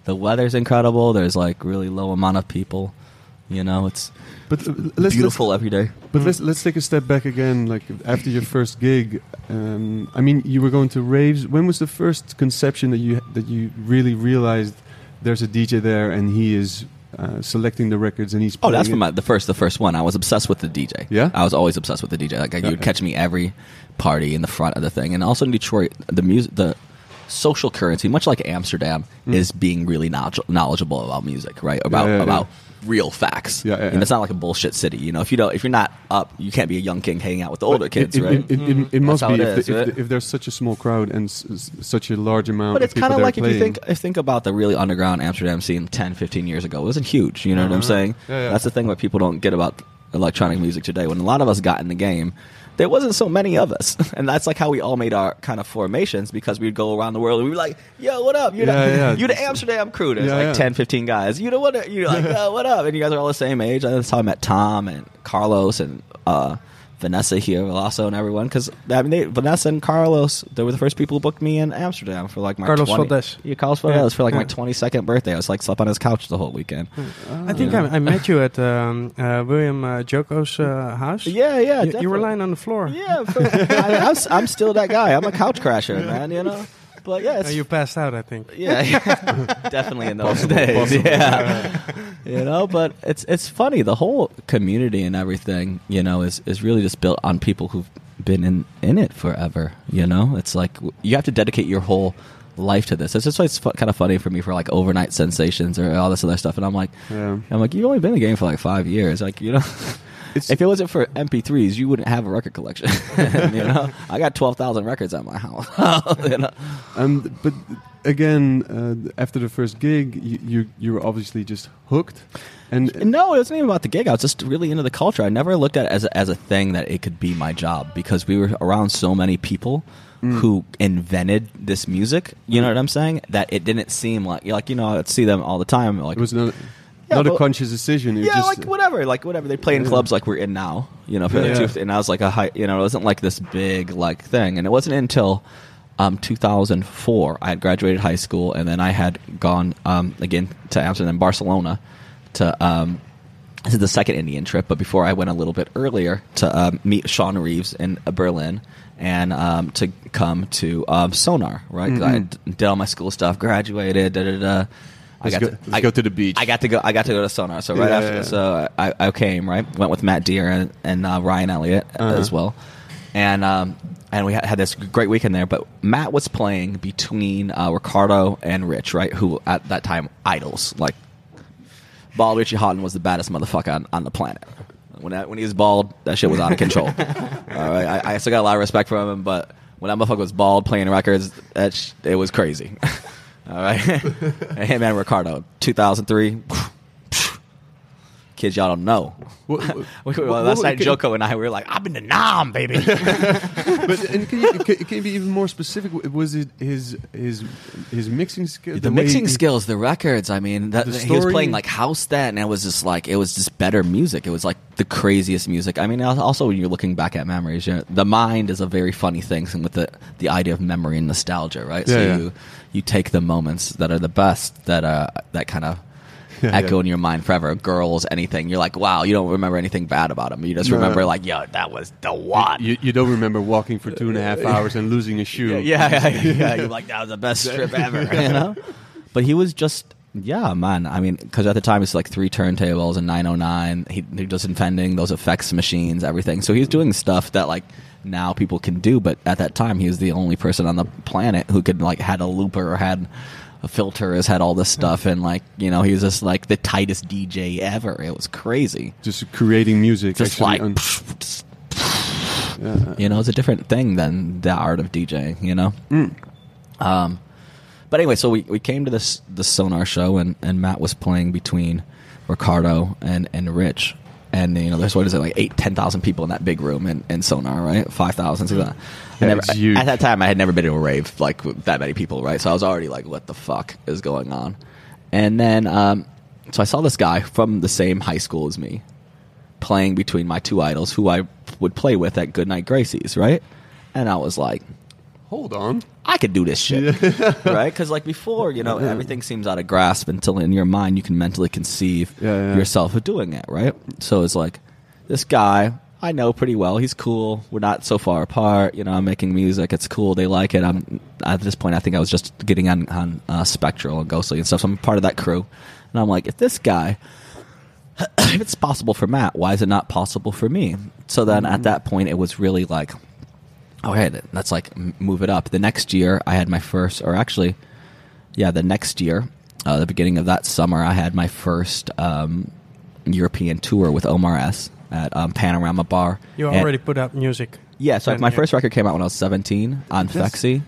The weather's incredible. There's like really low amount of people. You know, it's But uh, let's, beautiful every day. Let's, but let's let's take a step back again. Like after your first gig, um, I mean, you were going to raves. When was the first conception that you that you really realized there's a DJ there and he is uh, selecting the records and he's Oh, that's playing from my, the first the first one. I was obsessed with the DJ. Yeah? I was always obsessed with the DJ. Like you would Okay. catch me every party in the front of the thing, and also in Detroit, the music, the social currency, much like Amsterdam, is being really knowledge- knowledgeable about music, right? About Mm. yeah. about real facts. Yeah, yeah, And yeah. it's not like a bullshit city. You know, if you don't, if you're not up, you can't be a young king hanging out with the older kids, it, right? It, it, it must be if, is, the, if, right? the, if there's such a small crowd and s- such a large amount. But it's kind of like if you think if think about the really underground Amsterdam scene 10, 15 years ago. It wasn't huge. You know what I'm saying? Uh-huh. Yeah, yeah. That's the thing what people don't get about electronic music today. When a lot of us got in the game, there wasn't so many of us, and that's like how we all made our kind of formations because we'd go around the world and we'd be like, "Yo, what up? You Yeah, the yeah. you the Amsterdam crew?" There's Yeah, like yeah. 10, 15 guys. You know what? You're like, "Yo, what up?" And you guys are all the same age. That's how I met Tom and Carlos and. uh Vanessa here, also, and everyone, because I mean, they, Vanessa and Carlos, they were the first people who booked me in Amsterdam for like my Carlos 20 Valdes. yeah, Carlos Valdes for like my 22nd birthday. I was like slept on his couch the whole weekend. I think I, I met you at um, uh, William uh, Joko's uh, house. Yeah, yeah. you, you were lying on the floor. Yeah, I, I'm still that guy. I'm a couch crasher, man. You know, but yeah, it's, you passed out, I think. yeah, definitely in those days. Yeah, you know, but it's it's funny. The whole community and everything, you know, is is really just built on people who've been in in it forever. You know, it's like you have to dedicate your whole life to this. It's just why it's fu- kind of funny for me for like overnight sensations or all this other stuff, and I'm like. Yeah. I'm like, you've only been in the game for like five years. Like, you know, It's- if it wasn't for MP3s, you wouldn't have a record collection. you know, I got 12,000 records at my house. you know? Um, but again, uh, after the first gig, you, you you were obviously just hooked, and No, it wasn't even about the gig. I was just really into the culture. I never looked at it as a, as a thing that it could be my job because we were around so many people who invented this music. You know what I'm saying? That it didn't seem like like you know I'd see them all the time. Like it was not Yeah, not a conscious decision. Yeah, just, like whatever, like whatever. They play in Yeah. clubs like we're in now, you know. For Yeah. the two, and I was like a high, you know, it wasn't like this big like thing. And it wasn't until um, 2004 I had graduated high school, and then I had gone um, again to Amsterdam, Barcelona, to um, this is the second Indian trip. But before I went a little bit earlier to um, meet Sean Reeves in uh, Berlin. And um, to come to um, Sonar, right? 'Cause I did all my school stuff, graduated, da da da. I got go- to, I, go to the beach. I got to go. I got to go to Sonar. So right Yeah, after, yeah. so I, I came right. Went with Matt Dear and, and uh, Ryan Elliott uh, Uh-huh. as well, and um, and we had, this great weekend there. But Matt was playing between uh, Ricardo and Rich, right? Who at that time idols like Bald Richie Hawtin was the baddest motherfucker on, on the planet. When that, when he was bald, that shit was out of control. All right, I, I still got a lot of respect for him, but when that motherfucker was bald playing records, that sh- it was crazy. All right, hey, man, Ricardo, 2003. Kids, y'all don't know. What- We- what- well, what- last night, Joko and I we were like, "I've been the nom, baby." But and can you, can, can you be even more specific? Was it his his his mixing skills? the, way mixing he- skills, the records. I mean, that, The he was playing like house that, and it was just like it was just better music. It was like the craziest music. I mean, also when you're looking back at memories, you know, the mind is a very funny thing with the the idea of memory and nostalgia, right? so Yeah, yeah. you you take the moments that are the best that uh that kind of. Yeah, echo yeah. in your mind forever. Girls, anything. You're like, wow, you don't remember anything bad about them. You just No. remember, like, yo, that was the one. You, you don't remember walking for two and a half hours and losing a shoe. Yeah, yeah, yeah. yeah. You're like, that was the best trip ever, you know? But he was just, yeah, man. I mean, because at the time it's like three turntables and 909. He, he was inventing those effects machines, everything. So he's doing stuff that like now people can do. But at that time, he was the only person on the planet who could like had a looper or had a filter, has had all this stuff, and like you know, he was just like the tightest DJ ever. It was crazy. Just creating music. Just like. on- yeah. You know, it's a different thing than the art of DJing. You know. Um, but anyway, so we, we came to this the Sonar show, and, and Matt was playing between Ricardo and, and Rich, and you know, there's what is it like eight, ten thousand people in that big room in, in Sonar, right? Five thousand. So that. Yeah, never, huge. At that time, I had never been to a rave like with that many people, right? So I was already like, what the fuck is going on? And then, um, so I saw this guy from the same high school as me, playing between my two idols, who I would play with at Goodnight Gracie's, right? And I was like, Hold on. I could do this shit, right? Because like before, you know, everything seems out of grasp until in your mind you can mentally conceive Yeah, yeah. yourself of doing it, right? So it's like this guy I know pretty well. He's cool. We're not so far apart. You know, I'm making music. It's cool. They like it. I'm at this point. I think I was just getting on on uh, Spectral and Ghostly and stuff. So I'm part of that crew, and I'm like, if this guy if it's possible for Matt, why is it not possible for me? So then at that point, it was really like, okay, th- let's like move it up. The next year, I had my first, or actually, yeah, the next year, uh, the beginning of that summer, I had my first um, European tour with Omar S at um, Panorama Bar. You And- already put out music. yeah, so then my you- first record came out when I was 17 on Yes. Fexi.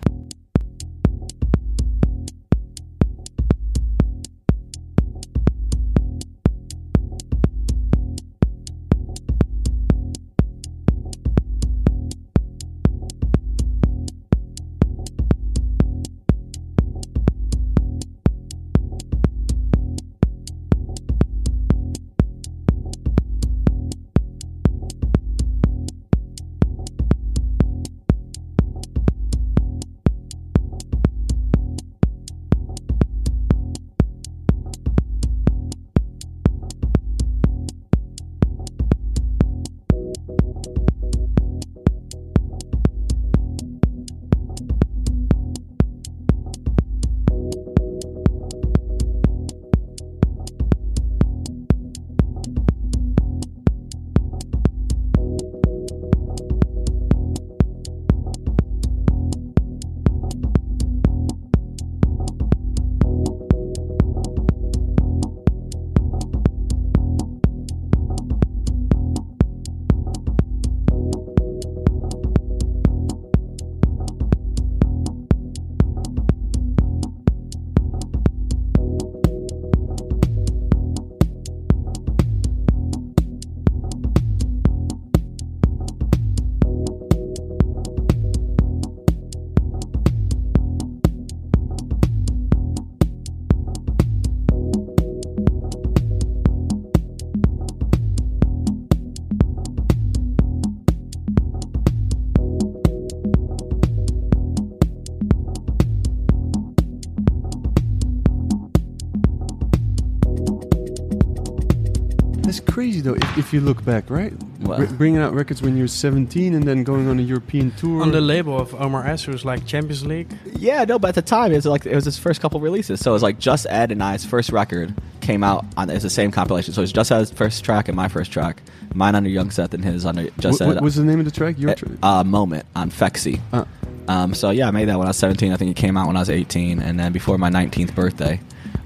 Though. If, if you look back, right? Well- Br- bringing out records when you're 17 and then going on a European tour. On the label of Omar S, who's like Champions League. Yeah, no, but at the time it was like it was his first couple releases, so it was like just Ed and I's first record came out on it's the same compilation. So it's just as first track and my first track. Mine under Young Seth and his under just What, Ed, what was the name of the track? Your uh, track? uh, moment on Fexy. Uh, Um, so yeah, I made that when I was 17. I think it came out when I was 18, and then before my 19th birthday,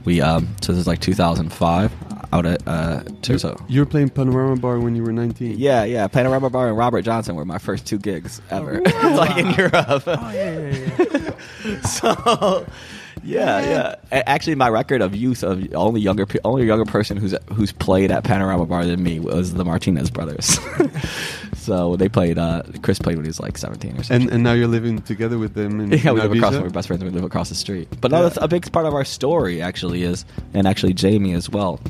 we um, so this is like 2005 out at uh, to, you, so you were playing Panorama Bar when you were 19. yeah, yeah, Panorama Bar and Robert Johnson were my first two gigs ever, like in Europe. Oh, yeah, yeah, yeah. so yeah, yeah. A- Actually, my record of youth of only younger pe- only younger person who's who's played at Panorama Bar than me was the Martinez brothers. so they played. Uh, Chris played when he was like 17 or something. And and now you're living together with them in, Yeah, in we live across. Ibiza? We're best friends. We live across the street. But no, that's a big part of our story actually is, and actually Jamie as well.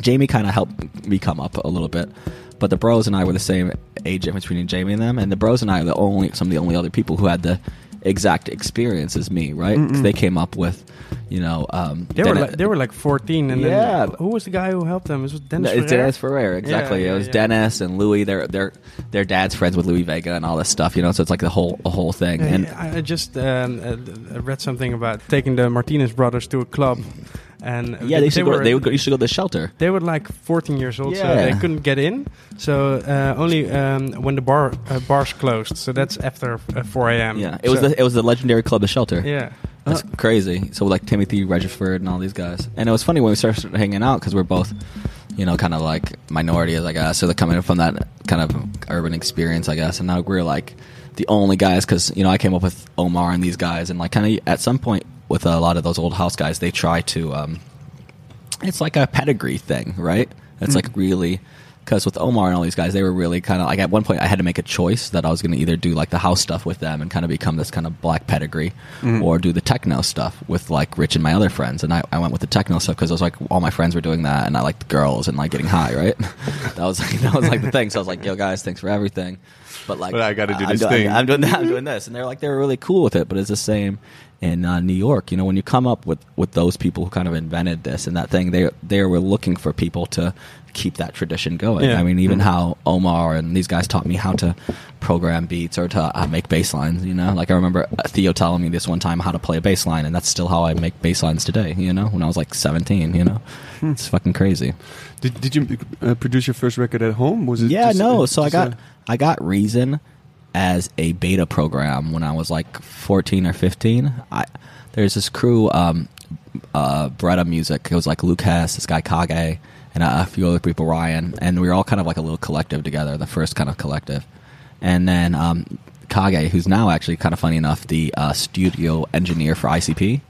Jamie kind of helped me come up a little bit, but the Bros and I were the same age difference between Jamie and them, and the Bros and I are the only some of the only other people who had the exact experience as me, right? 'Cause they came up with, you know, um, They were Dennis- like, they were like 14, and Yeah. then who was the guy who helped them? It was Dennis. It's Ferrer? Dennis Ferrer, exactly. Yeah, it was yeah. Dennis and Louis. Their their their dad's friends with Louis Vega and all this stuff, you know. So it's like the whole a whole thing. Yeah, and I I just um, uh, read something about taking the Martinez brothers to a club, and yeah, they go. were they would go, you should go to the shelter. they were like 14 years old, so they couldn't get in. So uh, only um, when the bar uh, bars closed. So that's after uh, 4 a.m. Yeah, it was the it was the legendary club, the Shelter. yeah. That's crazy. So like Timothy Regisford and all these guys, and it was funny when we started hanging out because we're both, you know, kind of like minorities, I guess. So they're coming from that kind of urban experience, I guess. And now we're like the only guys because you know I came up with Omar and these guys, and like kind of at some point with a lot of those old house guys, they try to. um It's like a pedigree thing, right? It's like really. Because with Omar and all these guys, they were really kind of like at one point I had to make a choice that I was going to either do like the house stuff with them and kind of become this kind of black pedigree, or do the techno stuff with like Rich and my other friends. And I, I went with the techno stuff because I was like all my friends were doing that, and I liked the girls and like getting high, right? that was like that was like the thing. So I was like, yo guys, thanks for everything, but like But I gotta do I'm this doing- thing. I'm doing that. I'm doing this, and they're like they were really cool with it. But it's the same in uh, New York. You know, when you come up with with those people who kind of invented this and that thing, they they were looking for people to keep that tradition going. Yeah. I mean, even Mm. how Omar and these guys taught me how to program beats or to uh, make bass lines. You know, like I remember uh, Theo telling me this one time how to play a bass line, and that's still how I make bass lines today. You know, when I was like 17. You know, Hmm. it's fucking crazy. Did, did you uh, produce your first record at home? Was it Yeah, no. So I got a- I got Reason as a beta program when I was like 14 or 15. I there's this crew, um, uh, Music. It was like Hess, this guy Kage, and a, a few other people, Ryan, and we were all kind of like a little collective together. The first kind of collective, and then um, Kage, who's now actually kind of funny enough, the uh, studio engineer for ICP.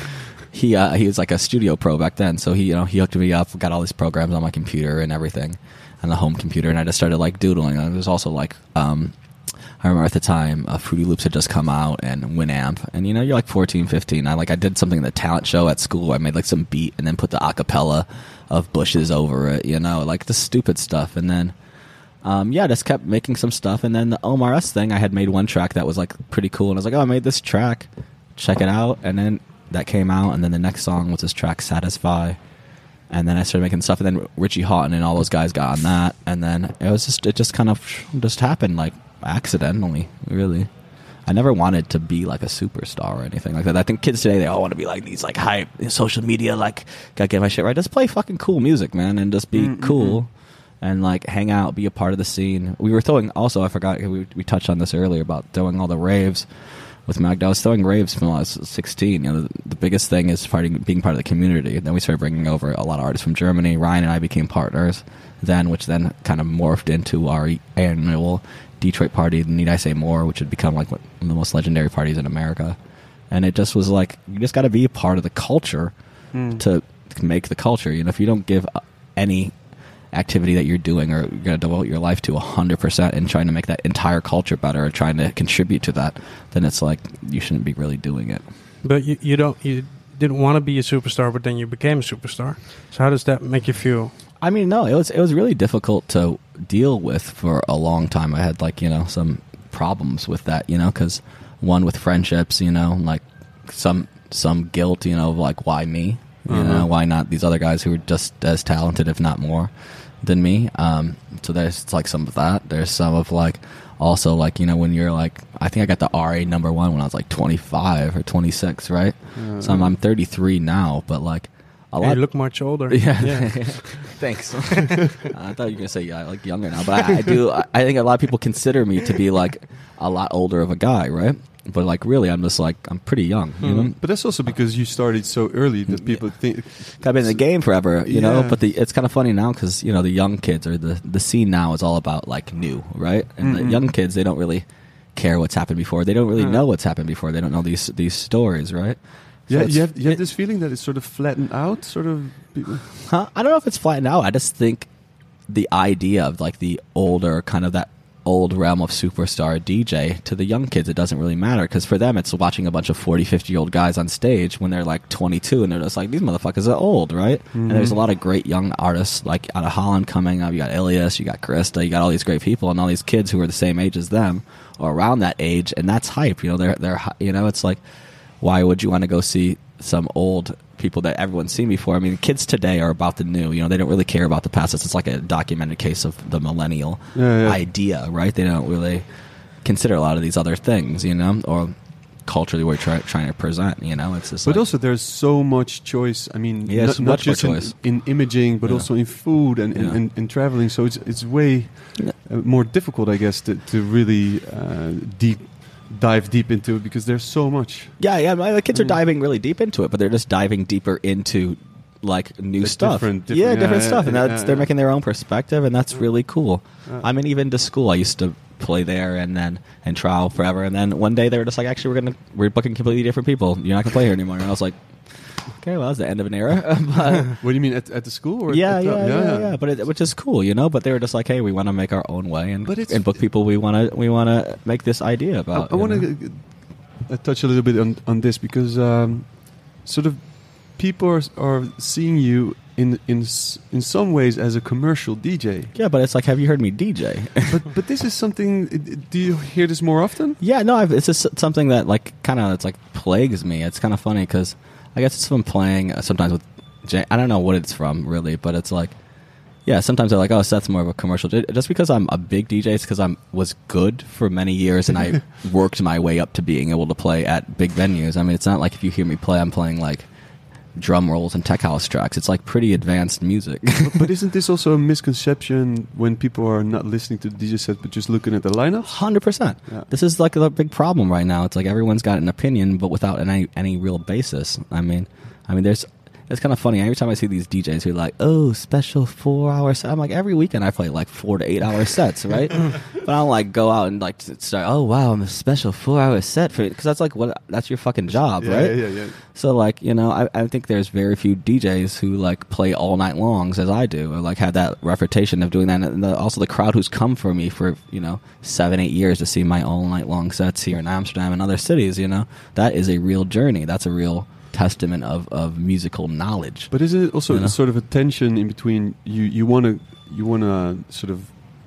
he uh, he was like a studio pro back then, so he you know he hooked me up, got all these programs on my computer and everything, on the home computer, and I just started like doodling. And it was also like um, I remember at the time uh, Fruity Loops had just come out and Winamp, and you know you're like 14, 15. I like I did something in the talent show at school. I made like some beat and then put the acapella of Bushes over it, you know, like the stupid stuff, and then. Um, yeah, just kept making some stuff, and then the Omar S thing, I had made one track that was like pretty cool, and I was like, "Oh, I made this track, check it out." And then that came out, and then the next song was this track "Satisfy," and then I started making stuff, and then Richie Hawtin and all those guys got on that, and then it was just it just kind of just happened like accidentally, really. I never wanted to be like a superstar or anything like that. I think kids today they all want to be like these like hype social media like gotta get my shit right. Just play fucking cool music, man, and just be mm-hmm. cool and like hang out, be a part of the scene. We were throwing also I forgot we we touched on this earlier about throwing all the raves with Magda. I was throwing raves from when I was 16. You know, the, the biggest thing is fighting, being part of the community. Then we started bringing over a lot of artists from Germany. Ryan and I became partners then, which then kind of morphed into our annual Detroit party. Need I say more? Which had become like one of the most legendary parties in America. And it just was like you just got to be a part of the culture to, to make the culture. You know, if you don't give uh, any activity that you're doing or you're going to devote your life to 100% and trying to make that entire culture better or trying to contribute to that, then it's like you shouldn't be really doing it. But you, you don't you didn't want to be a superstar, but then you became a superstar. So how does that make you feel? I mean, no, it was it was really difficult to deal with for a long time. I had like you know some problems with that, you know, because one with friendships, you know, like some some guilt, you know, of like why me, you know, why not these other guys who are just as talented, if not more, than me. Um, so there's like some of that. There's some of like also like you know when you're like I think I got the RA number one when I was like 25 or 26, right? So I'm, I'm 33 now, but like a lot. you look much older. Yeah. Thanks. I thought you were gonna say yeah, I like younger now, but I, I do. I, I think a lot of people consider me to be like a lot older of a guy, right? But like really, I'm just like I'm pretty young. You know, But that's also because you started so early that people think. I've been in the game forever, you know. But the it's kind of funny now because you know the young kids or the the scene now is all about like new, right? And the Mhm. young kids they don't really care what's happened before. They don't really Uh. know what's happened before. They don't know these these stories, right? So Yeah, you have, you have it- this feeling that it's sort of flattened out, sort of. Huh? I don't know if it's flattened out. I just think the idea of like the older kind of that old realm of superstar DJ to the young kids, it doesn't really matter because for them it's watching a bunch of 40, 50 year old guys on stage when they're like 22 and they're just like, these motherfuckers are old, right? And there's a mm-hmm. lot of great young artists like out of Holland coming up. You got Ilias, you got Krista, you got all these great people and all these kids who are the same age as them or around that age. And that's hype. You know, they're, they're, you know, it's like, why would you want to go see some old people that everyone's seen before? I mean, kids today are about the new. You know, they don't really care about the past. It's like a documented case of the millennial Yeah, yeah. idea, right? They don't really consider a lot of these other things, you know, or culturally we're try, trying to present. You know, it's just. But like- also, there's so much choice. I mean, Yeah, not, not just in, in imaging, but Yeah. also in food and, Yeah. and, and, traveling. So it's it's way uh, more difficult, I guess, to, to really uh, deep dive deep into it because there's so much. Yeah, yeah. My, the kids are Mm. diving really deep into it, but they're just diving deeper into like new stuff. different- different- yeah, yeah, different yeah, stuff, and that's yeah, they're yeah. making their own perspective, and that's really cool. Yeah. I mean, even to school, I used to play there and then and trial forever, and then one day they were just like, actually, we're gonna we're booking completely different people. You're not gonna play here anymore. And I was like, okay, well, that's the end of an era. but What do you mean at, at the school? Or yeah, at the- yeah, yeah, yeah, But it, which is cool, you know. But they were just like, hey, we want to make our own way and But and book people we want to we want to make this idea about. I you want to uh, touch a little bit on, on this because um, sort of people are, are seeing you in in in some ways as a commercial DJ. Yeah, but it's like, have you heard me DJ? but but this is something. Do you hear this more often? Yeah, no, I've, it's just something that like kind of it's like plagues me. It's kind of funny because I guess it's from playing uh, sometimes with. Jay, I don't know what it's from really, but it's like, yeah, sometimes they're like, oh, Seth's more of a commercial. Just because I'm a big DJ, it's because I'm was good for many years and I worked my way up to being able to play at big venues. I mean, it's not like if you hear me play, I'm playing like drum rolls and tech house tracks. It's like pretty advanced music. but, but isn't this also a misconception when people are not listening to the DJ set but just looking at the lineup? Hundred percent. This is like a big problem right now. It's like everyone's got an opinion, but without any any real basis. I mean, I mean, there's. It's kind of funny. Every time I see these DJs who are like, "Oh, special four hour set," I'm like, every weekend I play like four to eight hour sets, right? but I don't like go out and like start. Oh wow, I'm a special four hour set for because that's like what that's your fucking job, yeah, right? yeah, yeah, yeah. So like you know, I, I think there's very few DJs who like play all night longs as I do, or like have that reputation of doing that. And the, also the crowd who's come for me for you know seven, eight years to see my all night long sets here in Amsterdam and other cities. You know, that is a real journey. That's a real testament of of musical knowledge. But is it also You know? sort of a tension in between you you want to you want to sort of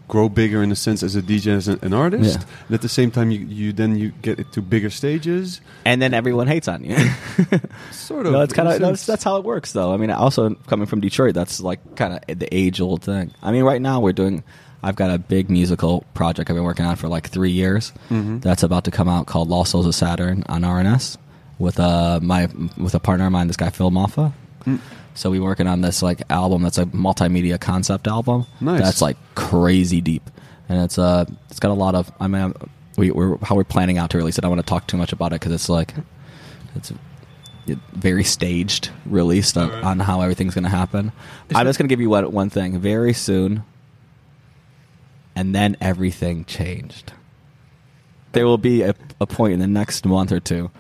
grow bigger in a sense as a DJ as an, an artist, Yeah. and at the same time you, you then you get it to bigger stages, and then everyone hates on you. sort of. no, it's kind of that's, that's how it works, though. I mean, also coming from Detroit, that's like kind of the age old thing. I mean, right now we're doing. I've got a big musical project I've been working on for like three years. Mhm. That's about to come out called Lost Souls of Saturn on R&S with uh my with a partner of mine, this guy Phil Moffa. Mm. So we're working on this like album that's a multimedia concept album. Nice. That's like crazy deep, and it's uh it's got a lot of. I mean, we, we're how we're planning out to release it. I don't want to talk too much about it because it's like it's very staged release on, on how everything's going to happen. I'm just going to give you one, one thing. Very soon, and then everything changed. There will be a, a point in the next month or two,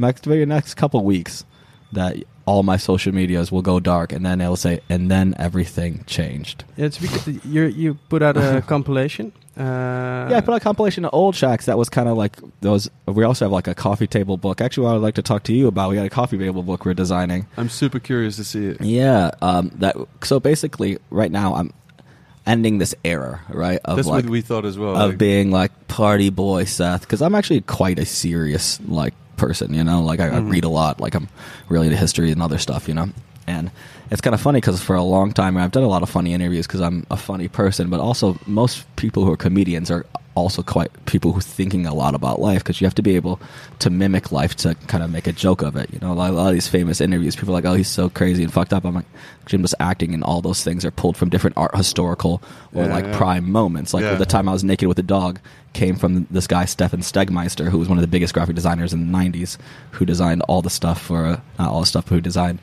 next maybe next couple weeks, that all my social medias will go dark, and then it'll say, and then everything changed. Yeah, it's because you you put out a compilation. Uh, yeah, I put out a compilation of old tracks that was kind of like those. We also have like a coffee table book. Actually, what I'd like to talk to you about, we got a coffee table book we're designing. I'm super curious to see it. Yeah, um, that. So basically, right now I'm ending this era, right? Of That's like what we thought as well. of like- being like party boy Seth, because I'm actually quite a serious like person, you know. Like I, I Mhm. read a lot, like I'm really into history and other stuff, you know. And it's kind of funny because for a long time I've done a lot of funny interviews because I'm a funny person, but also most people who are comedians are also quite people who are thinking a lot about life because you have to be able to mimic life to kind of make a joke of it. You know, a lot, a lot of these famous interviews, people are like, "Oh, he's so crazy and fucked up." I'm like, Jim was acting, and all those things are pulled from different art, historical or Yeah, like yeah. prime moments. Like Yeah. the time I was naked with a dog came from this guy Stefan Sagmeister, who was one of the biggest graphic designers in the '90s, who designed all the stuff for uh, not all the stuff, but who designed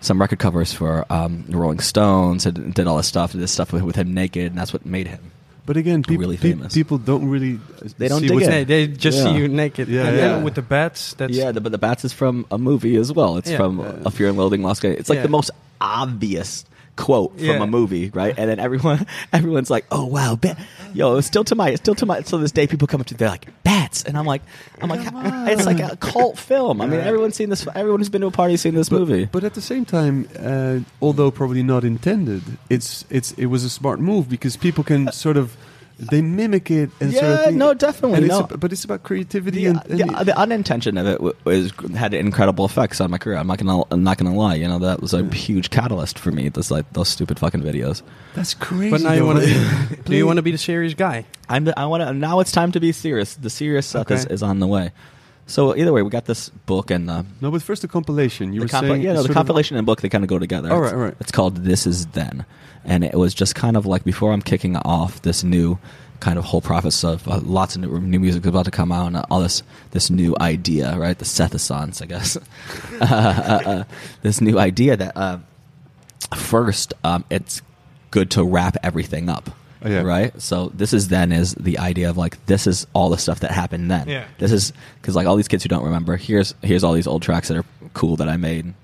some record covers for um, the Rolling Stones and did all this stuff, did this stuff with, with him naked, and that's what made him. But again, peop- Really famous. people don't really. They don't see dig it. They, they just Yeah. see you naked. Yeah, and yeah. then with the bats, that's yeah, the, but the bats is from a movie as well. It's Yeah. from A Fear and Loathing Las Vegas. It's like Yeah. the most obvious quote from Yeah. a movie, right? And then everyone, everyone's like, "Oh wow, bat. yo!" It's still to my, still to my, till this day, people come up to, they're like, "Bats," and I'm like, I'm like, it's like a cult film. I mean, everyone's seen this. Everyone who's been to a party has seen this But, movie. but at the same time, uh, although probably not intended, it's it's it was a smart move because people can sort of they mimic it and sort of Yeah, no, definitely, and it's no. ab- but it's about creativity the, and, and the, the unintention of it was had incredible effects on my career. I'm not gonna, I'm not gonna lie. You know, that was a huge catalyst for me. Those like those stupid fucking videos. that's crazy. But now you want to? do you want to be the serious guy? I'm the, I want to now. It's time to be serious. The serious stuff is, is on the way. So either way, we got this book and uh, No, but first the compilation. You the were compi- saying yeah, no, the sort of- compilation and book they kind of go together. All It's- right, all right. It's called This Is Then, and it was just kind of like before I'm kicking off this new kind of whole process of uh, lots of new, new music is about to come out and all this this new idea, right? The Sethasons, I guess. uh, uh, uh, this new idea that uh, first um, it's good to wrap everything up. Oh, yeah. Right. So this is then is the idea of like this is all the stuff that happened then. Yeah. This is because like all these kids who don't remember. Here's here's all these old tracks that are cool that I made.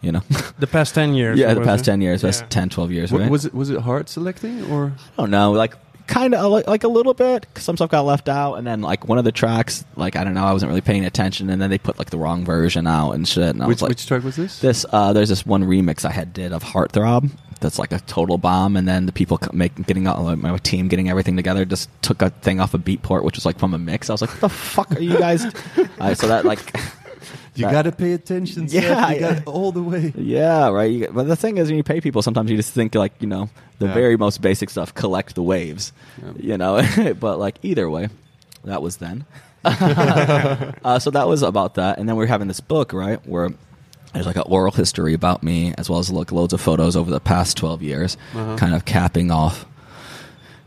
You know. The past ten years. yeah, the past it? ten years, past Yeah. 10, 12 years. Wa- Right. Was it was it hard selecting or? I don't know. Like kind of like, like a little bit because some stuff got left out, and then like one of the tracks, like I don't know, I wasn't really paying attention, and then they put like the wrong version out and shit. And I was like, which track was this? this uh, there's this one remix I had did of Heartthrob that's like a total bomb, and then the people make getting out like, my team getting everything together just took a thing off a Beatport, which was like from a mix. I was like, what the fuck are you guys? uh, so that like. You got to pay attention. Seth. Yeah, you got yeah. all the way. Yeah, right. You, but the thing is, when you pay people, sometimes you just think like you know the Yeah. very most basic stuff, collect the waves, Yeah. you know. but like either way, that was then. uh, so that was about that, and then we are having this book, right, where there's like an oral history about me, as well as like loads of photos over the past twelve years, Uh-huh. kind of capping off,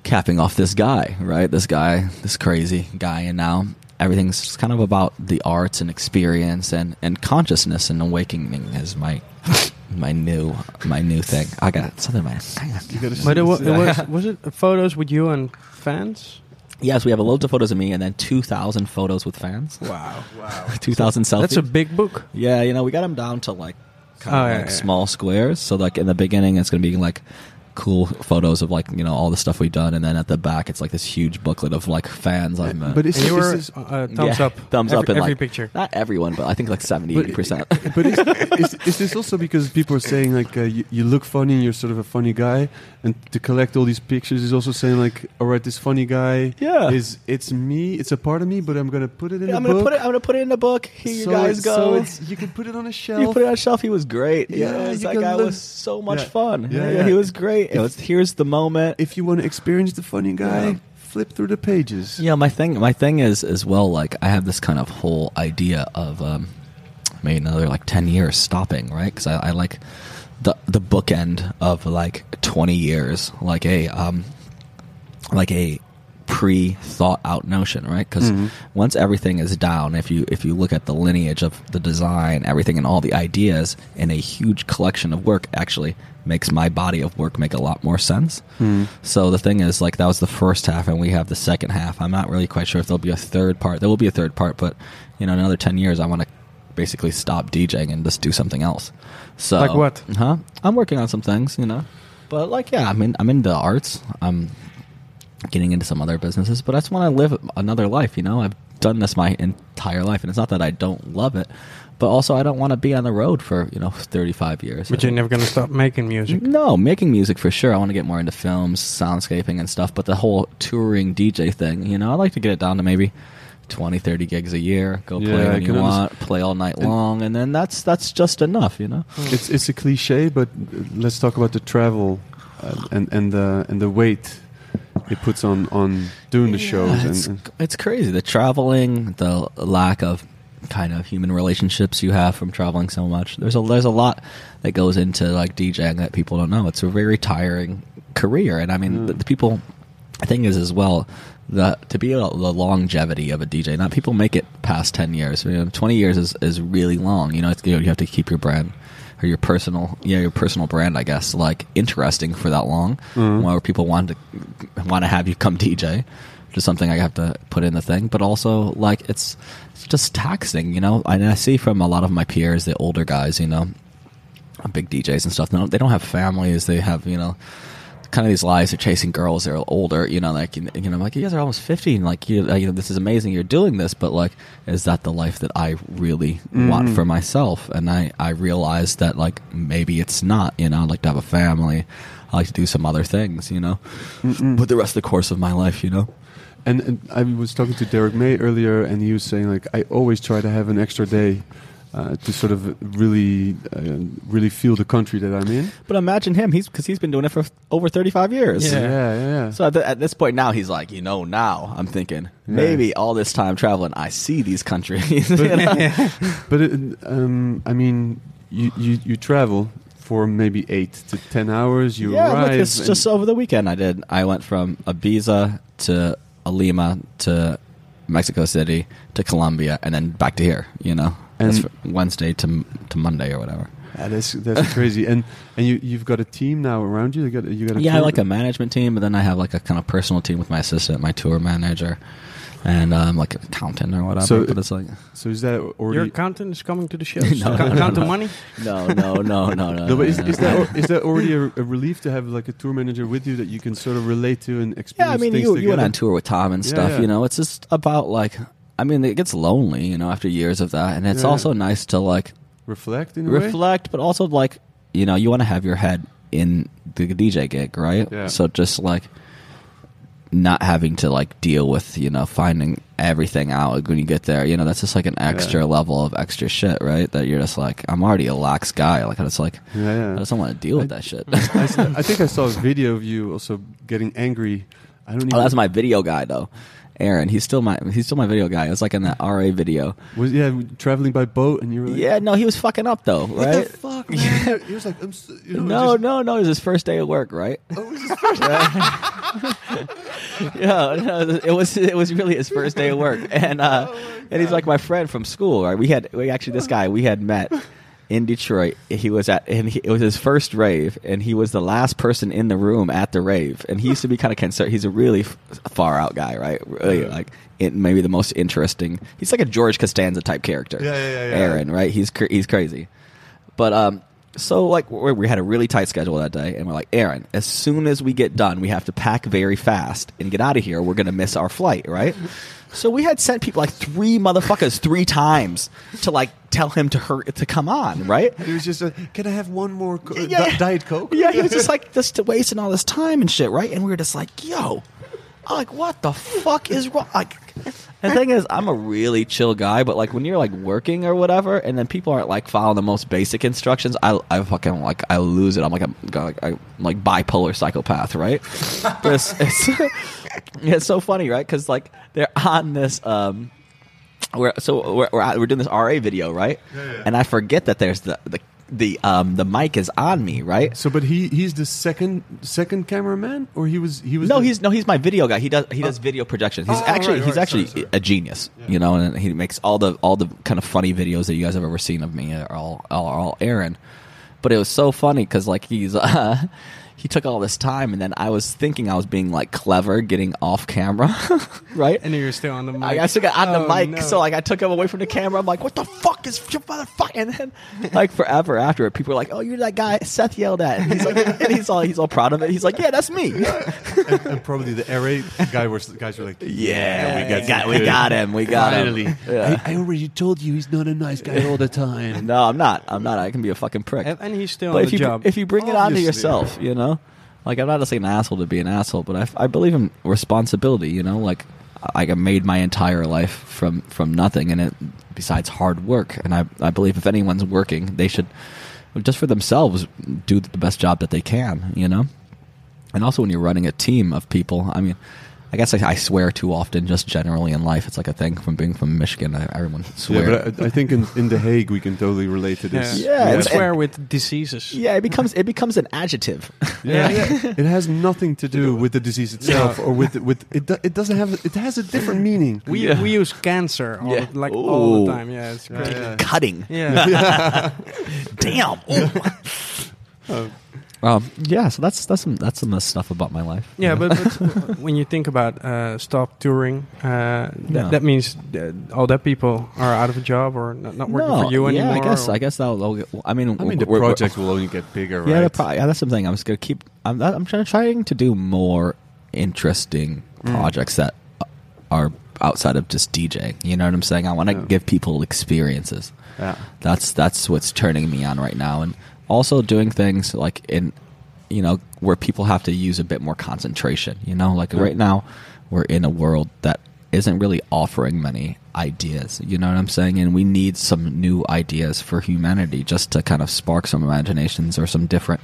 capping off this guy, right? This guy, this crazy guy, and now everything's just kind of about the arts and experience and, and consciousness and awakening is my my new my new thing. I got something in my. I got- You But it, wa- it was was it photos with you and fans? Yes, we have a loads of photos of me, and then two thousand photos with fans. Wow, wow. Two thousand selfies. That's a big book. Yeah, you know, we got them down to like kind Oh, of yeah, like yeah. small squares. So like in the beginning, it's gonna be like cool photos of like you know all the stuff we've done, and then at the back, it's like this huge booklet of like fans I've met. But it's And you is were uh, thumbs Yeah, up. thumbs every, up in every like picture. Not everyone, but I think like 70-80%. but is, is, is this also because people are saying like uh, you, you look funny and you're sort of a funny guy, and to collect all these pictures is also saying like, all right, this funny guy Yeah. is it's me, it's a part of me, but I'm gonna put it in I'm gonna book. put it. I'm gonna put it in the book. Here you guys go. So it's, you can put it on a shelf. you put it on a shelf. He was great. Yeah, Yeah, that guy look- was so much Yeah. fun. Yeah, Yeah, yeah. he was great. It was here's the moment. if you want to experience the funny guy, Yeah. flip through the pages. Yeah, my thing, my thing is as well. Like I have this kind of whole idea of um, maybe another like ten years stopping, right? Because I, I like the the bookend of like twenty years, like a um, like a pre thought out notion, right? Because Mhm. once everything is down, if you if you look at the lineage of the design, everything, and all the ideas in a huge collection of work, actually makes my body of work make a lot more sense. Hmm. So the thing is, like that was the first half, and we have the second half. I'm not really quite sure if there'll be a third part. There will be a third part, but you know, another ten years, I want to basically stop DJing and just do something else. So Like what? Huh? I'm working on some things, you know. But like, yeah, I'm in. I'm into the arts. I'm getting into some other businesses, but I just want to live another life. You know, I've done this my entire life, and it's not that I don't love it, but also I don't want to be on the road for you know 35 years. But you're never gonna stop making music. No, making music for sure. I want to get more into films, soundscaping, and stuff. But the whole touring DJ thing, you know, I like to get it down to maybe 20, 30 gigs a year. Go Yeah, play I when you can want, play all night long, and then that's that's just enough, you know. It's it's a cliche, but let's talk about the travel uh, and and the and the weight it puts on on doing the shows. Yeah, And, it's, and it's crazy. The traveling, the lack of kind of human relationships you have from traveling so much. There's a there's a lot that goes into like DJing that people don't know. It's a very tiring career, and I mean Mm. the, the people. The thing is, as well, the to be a, the longevity of a DJ. Not people make it past ten years. You know, Twenty years is, is really long. You know, it's, you know, you have to keep your brand or your personal, yeah, your personal brand, I guess, like interesting for that long, Mhm. where people want to want to have you come DJ, which is something I have to put in the thing. But also, like, it's it's just taxing, you know. And I see from a lot of my peers, the older guys, you know, big DJs and stuff. They don't, they don't have families. They have, you know, kind of these lives. They're chasing girls. They're older. You know, like you know, I'm like you guys are almost fifty, and like you, you know, this is amazing. You're doing this, but like, is that the life that I really want Mhm. for myself? And I, I realized that like maybe it's not. You know, I'd like to have a family. I like to do some other things. You know, Mm-mm. but the rest of the course of my life, you know. And, and I was talking to Derrick May earlier, and he was saying like I always try to have an extra day uh, to sort of really, uh, really feel the country that I'm in. But imagine him. He's because he's been doing it for over thirty five years. Yeah, yeah, yeah. So at, the, at this point now, he's like, you know, now I'm thinking maybe all this time traveling, I see these countries. you know? but it, um, I mean, you, you you travel for maybe eight to ten hours. You yeah, arrive. look, it's just over the weekend. I did. I went from Ibiza to Lima to Mexico City to Colombia, and then back to here. You know, That's And- fr- Wednesday to to Monday or whatever. Yeah, that's that's crazy. And and you you've got a team now around you. You got you got a Yeah, I like a management team, but then I have like a kind of personal team with my assistant, my tour manager, and um, like an accountant or whatever. So- but it's like So is that already? Your accountant is coming to the show. No, count, no, the no. money. no, no, no, no, no. no, but is, is that is that already a, a relief to have like a tour manager with you that you can sort of relate to and experience? Yeah, I mean, things you, you went on tour with Tom and Yeah, stuff. yeah. You know, it's just about like, I mean, it gets lonely, you know, after years of that, and it's Yeah. also nice to like reflect in a way. reflect, but also like, you know, you want to have your head in the DJ gig, right? Yeah. So just like not having to like deal with you know finding everything out when you get there you know that's just like an extra Yeah. level of extra shit right that you're just like i'm already a lax guy like it's like Yeah, i just don't want to deal with I- that shit I, s- I think I saw a video of you also getting angry. I don't even. oh that's my video guy though aaron he's still my he's still my video guy it's like in that ra video Was yeah traveling by boat and you were like, yeah no he was fucking up though right What the fuck, man? He was like, I'm. So, you know, no, just- no, no. It was his first day at work, right? Oh, it was his first yeah, no, it was it was really his first day at work, and uh, and he's like my friend from school. Right? We had we actually this guy we had met in Detroit. He was at and he, it was his first rave, and he was the last person in the room at the rave. And he used to be kind of concerned. He's a really f- far out guy, right? Really like it, maybe the most interesting. He's like a George Costanza type character. Yeah, yeah, yeah, yeah. Aaron, right? He's cr- he's crazy. But um, so like we we had a really tight schedule that day, and we're like, Aaron, as soon as we get done, we have to pack very fast and get out of here. We're gonna miss our flight, right? So we had sent people like three motherfuckers three times to like tell him to hurt to come on, right? He was just like, "Can I have one more co- Yeah. Di- diet coke?" Yeah, he was just like just wasting all this time and shit, right? And we were just like, yo, I'm like, what the fuck is wrong? Like, the thing is, I'm a really chill guy, but like when you're like working or whatever, and then people aren't like following the most basic instructions, I, I fucking like I lose it. I'm like a like I'm like bipolar psychopath, right? It's, it's it's so funny, right? Because like they're on this um. We're, so we're, we're, out- we're doing this RA video, right? And I forget that there's the, the the um the mic is on me, right? So, but he he's the second second cameraman, or he was he was No, the- he's no, he's my video guy. He does he does video projections. He's Oh, actually right, he's right. actually Sorry, sorry. a genius, you know, and he makes all the all the kind of funny videos that you guys have ever seen of me are all are all Aaron. But it was so funny because like he's uh, he took all this time, and then I was thinking I was being like clever, getting off camera, right? And you're still on the mic. I I got on the Oh, mic, no. so like I took him away from the camera. I'm like, "What the fuck is your motherfucker?" And then, like forever after it, people were like, "Oh, you're that guy Seth yelled at." And he's like, and he's all he's all proud of it. He's like, "Yeah, that's me." and, and probably the RA guy was guys were like, Yeah, we got we got, him we good. got him. We got Finally. him. Yeah. I, I already told you he's not a nice guy all the time. No, I'm not. I'm not. I can be a fucking prick. and, and he's still but on if the you job. if you bring it onto Obviously. yourself, you know, like I'm not just saying an asshole to be an asshole, but I, I believe in responsibility. You know, like like I made my entire life from from nothing, and it besides hard work. And I I believe if anyone's working, they should just for themselves do the best job that they can. You know, and also when you're running a team of people, I mean. I guess I, I swear too often, just generally in life. It's like a thing from being from Michigan. I, everyone swears. Yeah, but I, I think in, in The Hague we can totally relate to this. Yeah, we it's- swear with diseases. Yeah, it becomes it becomes an adjective. Yeah, yeah. it has nothing to do with the disease itself, or with with it. Do, it doesn't have. It has a different meaning. We Yeah. we use cancer all Yeah. the, like all the time. Yeah, it's Yeah, great. yeah. Cutting. Yeah. Damn. um, yeah, so that's that's some that's some of the stuff about my life. Yeah, but, but when you think about uh, stop touring, uh, Yeah. that, that means that all that people are out of a job or not, not working no, for you yeah, anymore. I guess or- I guess that'll. that'll- I mean, I mean, the we're- we're- project will only get bigger, right? Yeah, the pro- yeah, that's something I'm just gonna keep. I'm I'm trying trying to do more interesting Mm. projects that are outside of just DJing. You know what I'm saying? I want to Yeah. give people experiences. yeah. That's that's what's turning me on right now, and also doing things like in, you know, where people have to use a bit more concentration. You know, like right mm. now, we're in a world that isn't really offering many ideas. You know what I'm saying? And we need some new ideas for humanity just to kind of spark some imaginations or some different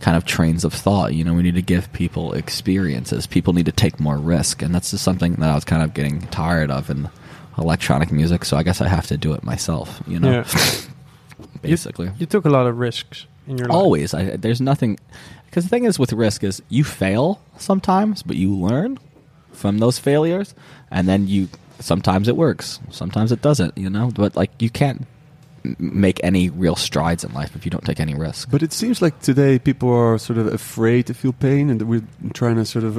kind of trains of thought. You know, we need to give people experiences. People need to take more risk, and that's just something that I was kind of getting tired of in electronic music. So I guess I have to do it myself. You know, Yeah. basically. You took a lot of risks in your life. Always. I, there's nothing. Because the thing is with risk is you fail sometimes, but you learn from those failures, and then you. Sometimes it works. Sometimes it doesn't. You know, but like you can't make any real strides in life if you don't take any risk. But it seems like today people are sort of afraid to feel pain, and we're trying to sort of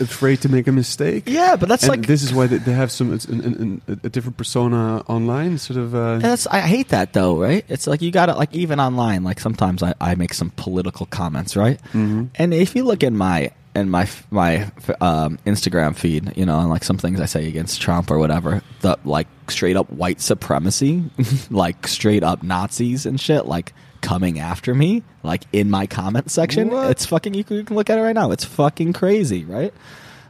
afraid to make a mistake. Yeah, but that's and like this is why they, have some it's an, an, an, a different persona online. Sort of. Uh, That's I hate that though, right? It's like you got to like even online. Like sometimes I, I make some political comments, right? Mhm. And if you look in my in my my um, Instagram feed, you know, and like some things I say against Trump or whatever, the like straight up white supremacy, like straight up Nazis and shit, like coming after me, like in my comment section. What? It's fucking. You can look at it right now. It's fucking crazy, right?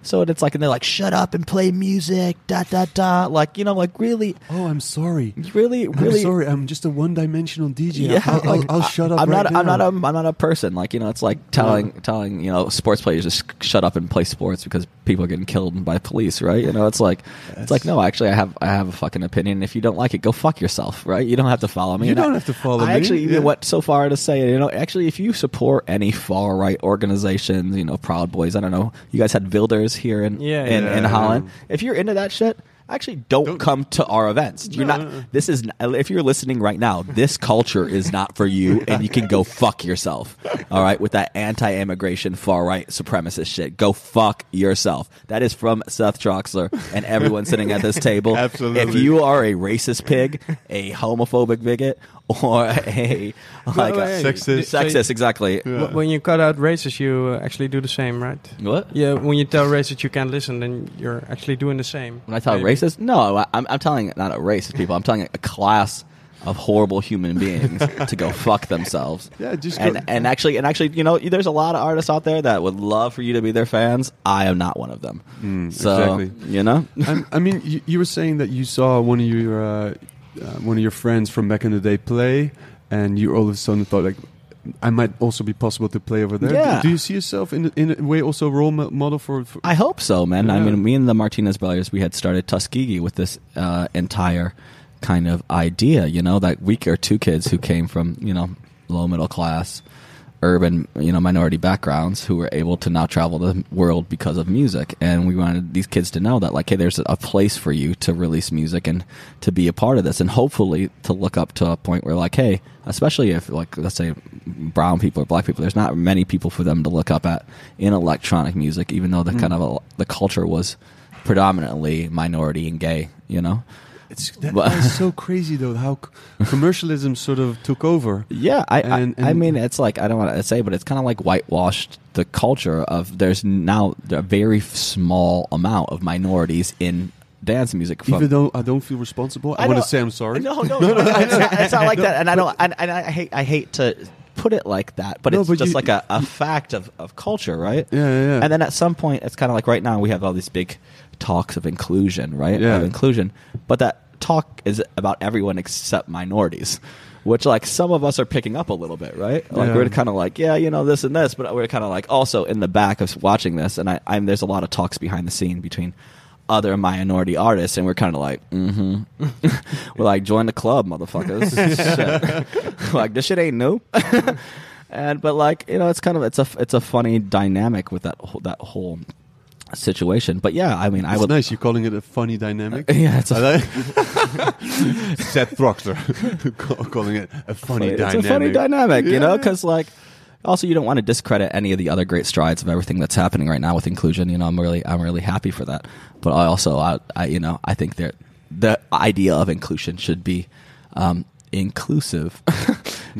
So it's like, and they're like, "Shut up and play music." Da da da. Like you know, like really, Oh, I'm sorry. really, really. I'm sorry. I'm just a one-dimensional DJ. Yeah, I'll, I'll, like, I'll shut up. I'm right not. now. I'm not. A, I'm not a person. Like you know, it's like telling telling you know sports players just shut up and play sports because people are getting killed by police, right? You know, it's like it's like no, actually, I have I have a fucking opinion. If you don't like it, go fuck yourself, right? You don't have to follow me. You don't have to follow I me, actually even yeah. went so far to say, you know, actually, if you support any far right organizations, you know, Proud Boys, I don't know, you guys had Here in Yeah, in, yeah. in Holland. If you're into that shit. Actually, don't, Don't- come to our events. You're No, not. no, no. This is if you're listening right now. This culture is not for you, and you can go fuck yourself. All right, with that anti-immigration, far-right supremacist shit, go fuck yourself. That is from Seth Troxler and everyone sitting at this table. Absolutely. If you are a racist pig, a homophobic bigot, or a like Well, a hey, Sexist. so sexist, exactly. Yeah. When you cut out races, you uh, actually do the same, right? What? Yeah, when you tell races you can't listen, then you're actually doing the same. When I tell Maybe. racist, no, I- I'm, I'm telling not a racist people. I'm telling a class of horrible human beings to go fuck themselves. Yeah, just and go- and actually and actually, you know, there's a lot of artists out there that would love for you to be their fans. I am not one of them. Mm, so exactly. you know, I'm- I mean, you, you were saying that you saw one of your uh, one of your friends from back in the day play, and you all of a sudden thought like, I might also be possible to play over there. Yeah. Do, do you see yourself in in a way also a role model for? for I hope so, man. I mean, me and the Martinez brothers, we had started Tuskegee with this uh, entire kind of idea, you know, that we are two kids who came from, you know, low middle class, urban, you know, minority backgrounds who were able to now travel the world because of music. And we wanted these kids to know that, like, hey, there's a place for you to release music and to be a part of this, and hopefully to look up to a point where, like, hey, especially if, like, let's say brown people or black people, there's not many people for them to look up at in electronic music, even though the mm-hmm. kind of a, the culture was predominantly minority and gay, you know? It's that But- so crazy though how commercialism sort of took over. Yeah, I, And- I, I mean, it's like I don't want to say, but it's kind of like whitewashed the culture of there's now a very small amount of minorities in dance music. Even though I don't feel responsible, I, want to say I'm sorry. No, no, no, it's, not, it's not like that. And I don't. And, and I hate. I hate to put it like that, but No, it's but just you- like a, a fact of, of culture, right? Yeah, yeah, yeah. And then at some point, it's kind of like right now we have all these big talks of inclusion, right? Yeah. Of inclusion, but that talk is about everyone except minorities. Which like some of us are picking up a little bit, right? Like Yeah. we're kind of like, yeah, you know, this and this, but we're kind of like also in the back of watching this, and I, I'm there's a lot of talks behind the scene between other minority artists, and we're kind of like, mm-hmm. we're like, join the club, motherfuckers. Like this shit ain't new. and but like you know, it's kind of it's a it's a funny dynamic with that whole, that whole situation. But yeah, I mean, I It's would. nice. You're calling it a funny dynamic. Yeah, it's a, Seth call- calling it a funny it's dynamic. a funny dynamic, you know, because like also you don't want to discredit any of the other great strides of everything that's happening right now with inclusion. You know, I'm really I'm really happy for that. But I also I, I you know I think that the idea of inclusion should be um, inclusive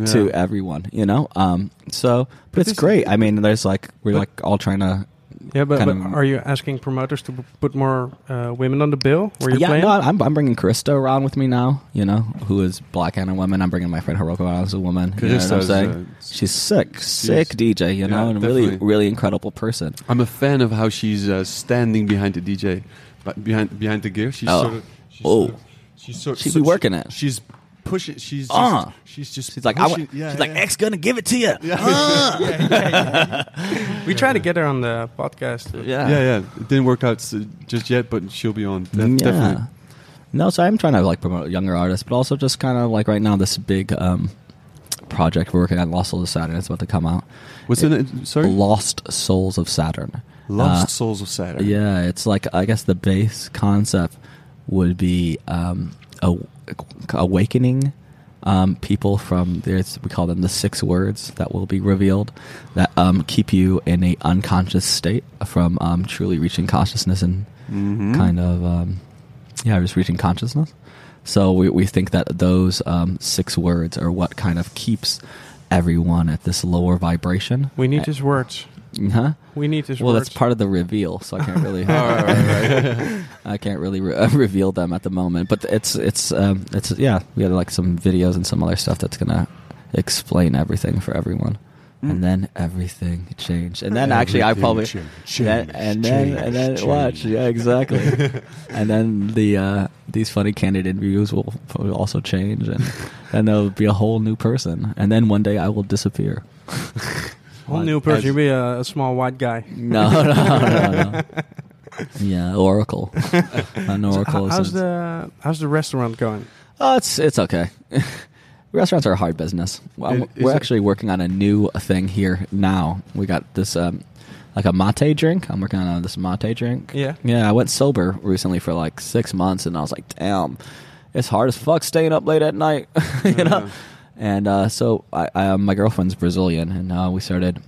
to everyone. You know, um, so but, it's this- great. I mean, there's like we're like all trying to Yeah, but, kind but of- are you asking promoters to put more uh, women on the bill? Where you yeah, playing? no, I'm, I'm bringing Carista around with me now. You know, who is black and a woman. I'm bringing my friend Hiroko around as a woman. You know what I'm saying? uh, she's sick, sick DJ. You know, Yeah, and really, definitely. really incredible person. I'm a fan of how she's uh, standing behind the DJ, but behind behind the gear. She's Oh. sort of. She's Oh. Sort of, she's sort. She so be working it. She's pushing. She's. Just, Uh. she's just. She's like, I pushing, want, yeah, she's yeah, like, yeah. X gonna give it to you. We try to get her on the podcast. Yeah, Yeah, yeah. It didn't work out uh, just yet, but she'll be on. De- yeah. Definitely. No, so I'm trying to like promote younger artists, but also just kind of like right now this big um, project we're working on, Lost Souls of Saturn. It's about to come out. What's in it? Sorry. Lost Souls of Saturn. Lost Uh, Souls of Saturn. Yeah, it's like I guess the base concept would be um, a, awakening um, people from there's we call them the six words that will be revealed that um, keep you in a unconscious state from um, truly reaching consciousness and Mhm. kind of um, yeah just reaching consciousness. So we we think that those um, six words are what kind of keeps everyone at this lower vibration. We need his words. Huh? We need his Well, words. that's part of the reveal, so I can't really. I can't really re- reveal them at the moment, but it's it's um, it's yeah. We had like some videos and some other stuff that's gonna explain everything for everyone, and then everything changed, and then actually I Everything probably changed, then- and then changed, and then changed. watch yeah exactly, and then the uh, these funny candid interviews will, will also change, and then there'll be a whole new person, and then one day I will disappear. Whole new person. You'll be a, a small white guy. No, no, no, no. Yeah, Oracle. An Oracle. h- how's the how's the restaurant going? Oh, it's it's okay. Restaurants are a hard business. Well, Is- is we're it- actually working on a new thing here now. We got this um, like a mate drink. I'm working on this mate drink. Yeah. Yeah, I went sober recently for like six months, and I was like, damn, it's hard as fuck staying up late at night. you know. Yeah. And uh, so I, I, my girlfriend's Brazilian, and uh, we started.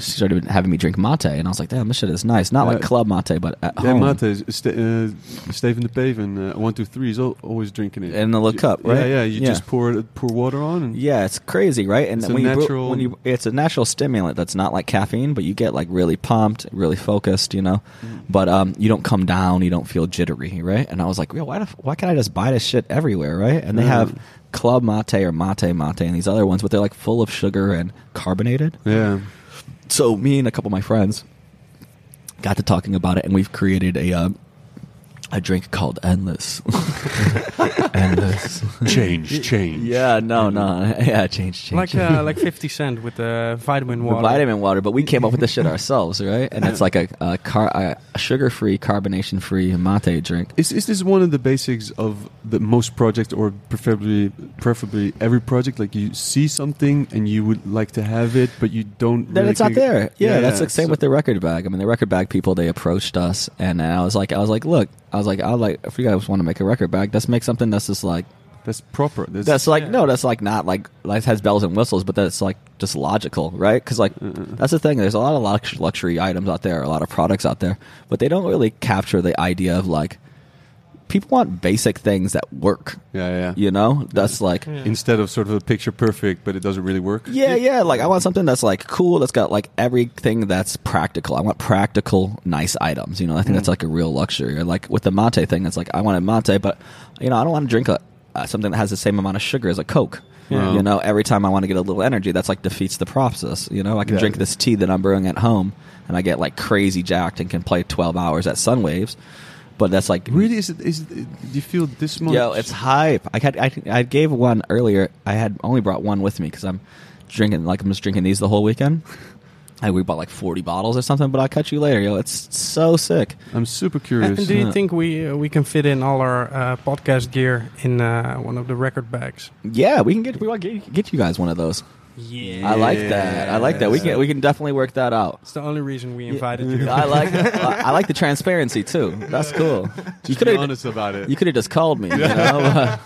She started having me drink mate, and I was like, "Damn, this shit is nice. Not like club mate, but at Yeah, home." Mate, is- Ste- uh, Steven de Paven, uh, one two three is al- always drinking it In the little You- cup, right? Yeah, yeah. You Yeah. just pour it- pour water on, and Yeah, it's crazy, right? And It's a when you, brew- natural- when you, it's a natural stimulant that's not like caffeine, but you get like really pumped, really focused, you know. Mm. But um, you don't come down, you don't feel jittery, right? And I was like, yo, why, the, f- why can't I just buy this shit everywhere, right? And they have club mate or mate mate and these other ones, but they're like full of sugar and carbonated. yeah. So me and a couple of my friends got to talking about it, and we've created a uh, a drink called Endless. Endless. Change, change. Yeah, no, no, yeah, change, change. Like uh, like Fifty Cent with the vitamin With water. vitamin water, but we came up with this shit ourselves, right? And it's like a, a, car, a sugar-free, carbonation-free mate drink. Is is this one of the basics of the most projects, or preferably preferably every project? Like you see something and you would like to have it, but you don't. Then really it's not there. Yeah, that's the same so- with the record bag. I mean, the record bag people they approached us, and I was like, I was like, look, I was like, I like if you guys want to make a record bag, let's make something that's just like That's proper. That's, that's like yeah. no, that's like not like like has bells and whistles, but that's like just logical, right? Because like Uh-uh. that's the thing. There's a lot of luxury items out there, a lot of products out there, but they don't really capture the idea of like people want basic things that work. yeah, yeah. You know, that's like. Yeah. Instead of sort of a picture perfect, but it doesn't really work. Yeah, yeah. Like I want something that's like cool. That's got like everything that's practical. I want practical, nice items. You know, I think that's like a real luxury. Or like with the mate thing, it's like I want a mate, but you know, I don't want to drink a uh, something that has the same amount of sugar as a Coke. Yeah. You know, every time I want to get a little energy, that's like defeats the process. You know, I can Yeah. drink this tea that I'm brewing at home, and I get like crazy jacked and can play 12 hours at Sunwaves. But that's like Really, is it? Is it, do you feel this much? Yo, it's hype. I had I, I gave one earlier. I had only brought one with me because I'm drinking like I'm just drinking these the whole weekend. I we bought like 40 bottles or something, but I'll catch you later. Yo, it's so sick. I'm super And curious. do you think we uh, we can fit in all our uh, podcast gear in uh, one of the record bags? Yeah, we can get we want to get, get you guys one of those. Yeah, I like that. I like that. We can we can definitely work that out. It's the only reason we invited you. I like I I like the transparency too. That's cool. You could be have honest about it. you could have just called me. You know?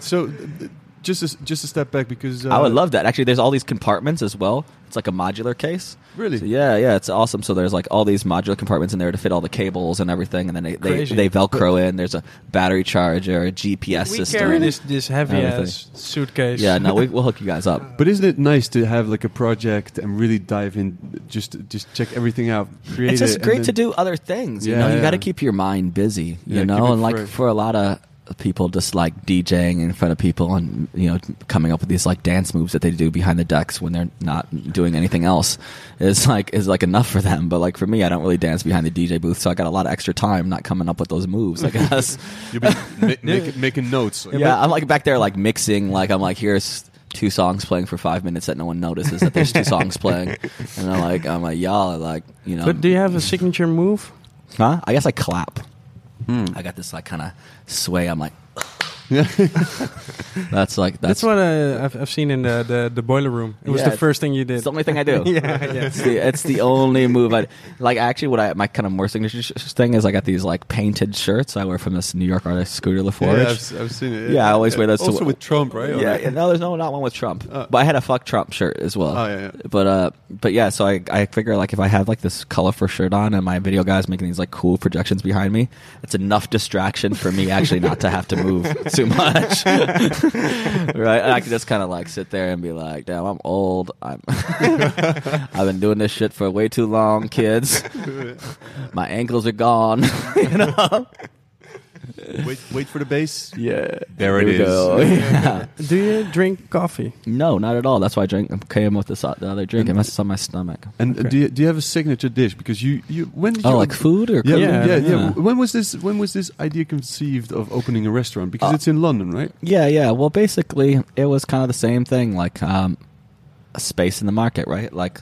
so, th- just a, just a step back because uh, I would love that. Actually, there's all these compartments as well. It's like a modular case. Really? So yeah, yeah, it's awesome. So there's like all these modular compartments in there to fit all the cables and everything, and then they they, they Velcro in. There's a battery charger, a GPS we system. carry this this heavy Everything. ass suitcase. Yeah, no, we, we'll hook you guys up. But isn't it nice to have like a project and really dive in, just just check everything out, create It's just it, great and to do other things. You Yeah, know, you yeah. got to keep your mind busy. You Yeah, know, keep it and like fresh. for a lot of people, just like DJing in front of people and you know coming up with these like dance moves that they do behind the decks when they're not doing anything else is like is like enough for them. But like for me, I don't really dance behind the DJ booth, so I got a lot of extra time not coming up with those moves. I guess. You'll be ma- make, making notes. yeah, I'm like back there like mixing. Like I'm like here's. Two songs playing for five minutes that no one notices that there's two songs playing, and I'm like, I'm like, y'all are like, you know, But do you have a signature move? Huh? I guess I clap. Hmm. I got this like kind of sway. I'm like, that's like That's, that's, what uh, I've, I've seen in the, the, the boiler room. It was Yeah, the first thing you did. it's the only thing I do. yeah, yeah. It's the, it's the only move I like. Actually, what I my kind of more signature sh- thing is I got these like painted shirts I wear from this New York artist Scooter Yeah, I've, I've seen it. Yeah, I always wear those to- Also with Trump, right? Yeah, yeah, no, there's no not one with Trump, Uh. but I had a fuck Trump shirt as well. Oh, yeah, yeah. But uh, but yeah, so I I figure like if I have like this colorful shirt on and my video guys making these like cool projections behind me, it's enough distraction for me actually not to have to move too much, right? And I can just kind of like sit there and be like, damn, I'm old. I'm I've been doing this shit for way too long, kids. My ankles are gone. you know? Wait, wait for the bass. Yeah, There it we is. go. Yeah. Do you drink coffee? No, not at all. That's why I drink I came with this, the other drink. It messes up my stomach. And uh, Okay. do you, do you have a signature dish? Because you, you when did Oh, you like food or Yeah, Yeah, yeah, yeah, yeah. When was this? When was this idea conceived of opening a restaurant? Because Uh, it's in London, right? Yeah, yeah. Well, basically, it was kind of the same thing, like um, a space in the market, right? Like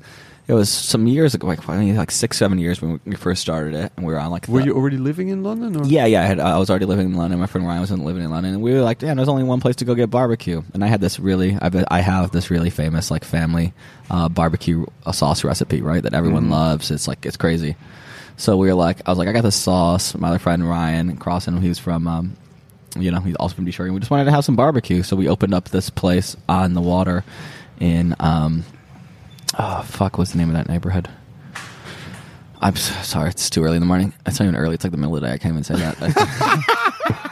it was some years ago, like like six, seven years when we first started it, and we were on like. Were the- you already living in London? Or? Yeah, yeah. I, had, I was already living in London. My friend Ryan was living in London, and we were like, "Damn, there's only one place to go get barbecue." And I had this really, I, bet- I have this really famous like family uh, barbecue uh, sauce recipe, right? That everyone Mhm. loves. It's like it's crazy. So we were like, I was like, I got this sauce. My other friend Ryan Crosson, he was from, um, you know, he's also from Detroit. And we just wanted to have some barbecue, so we opened up this place on the water in, um, oh fuck, what's the name of that neighborhood? I'm so sorry, it's too early in the morning. It's not even early. It's like the middle of the day. I can't even say that.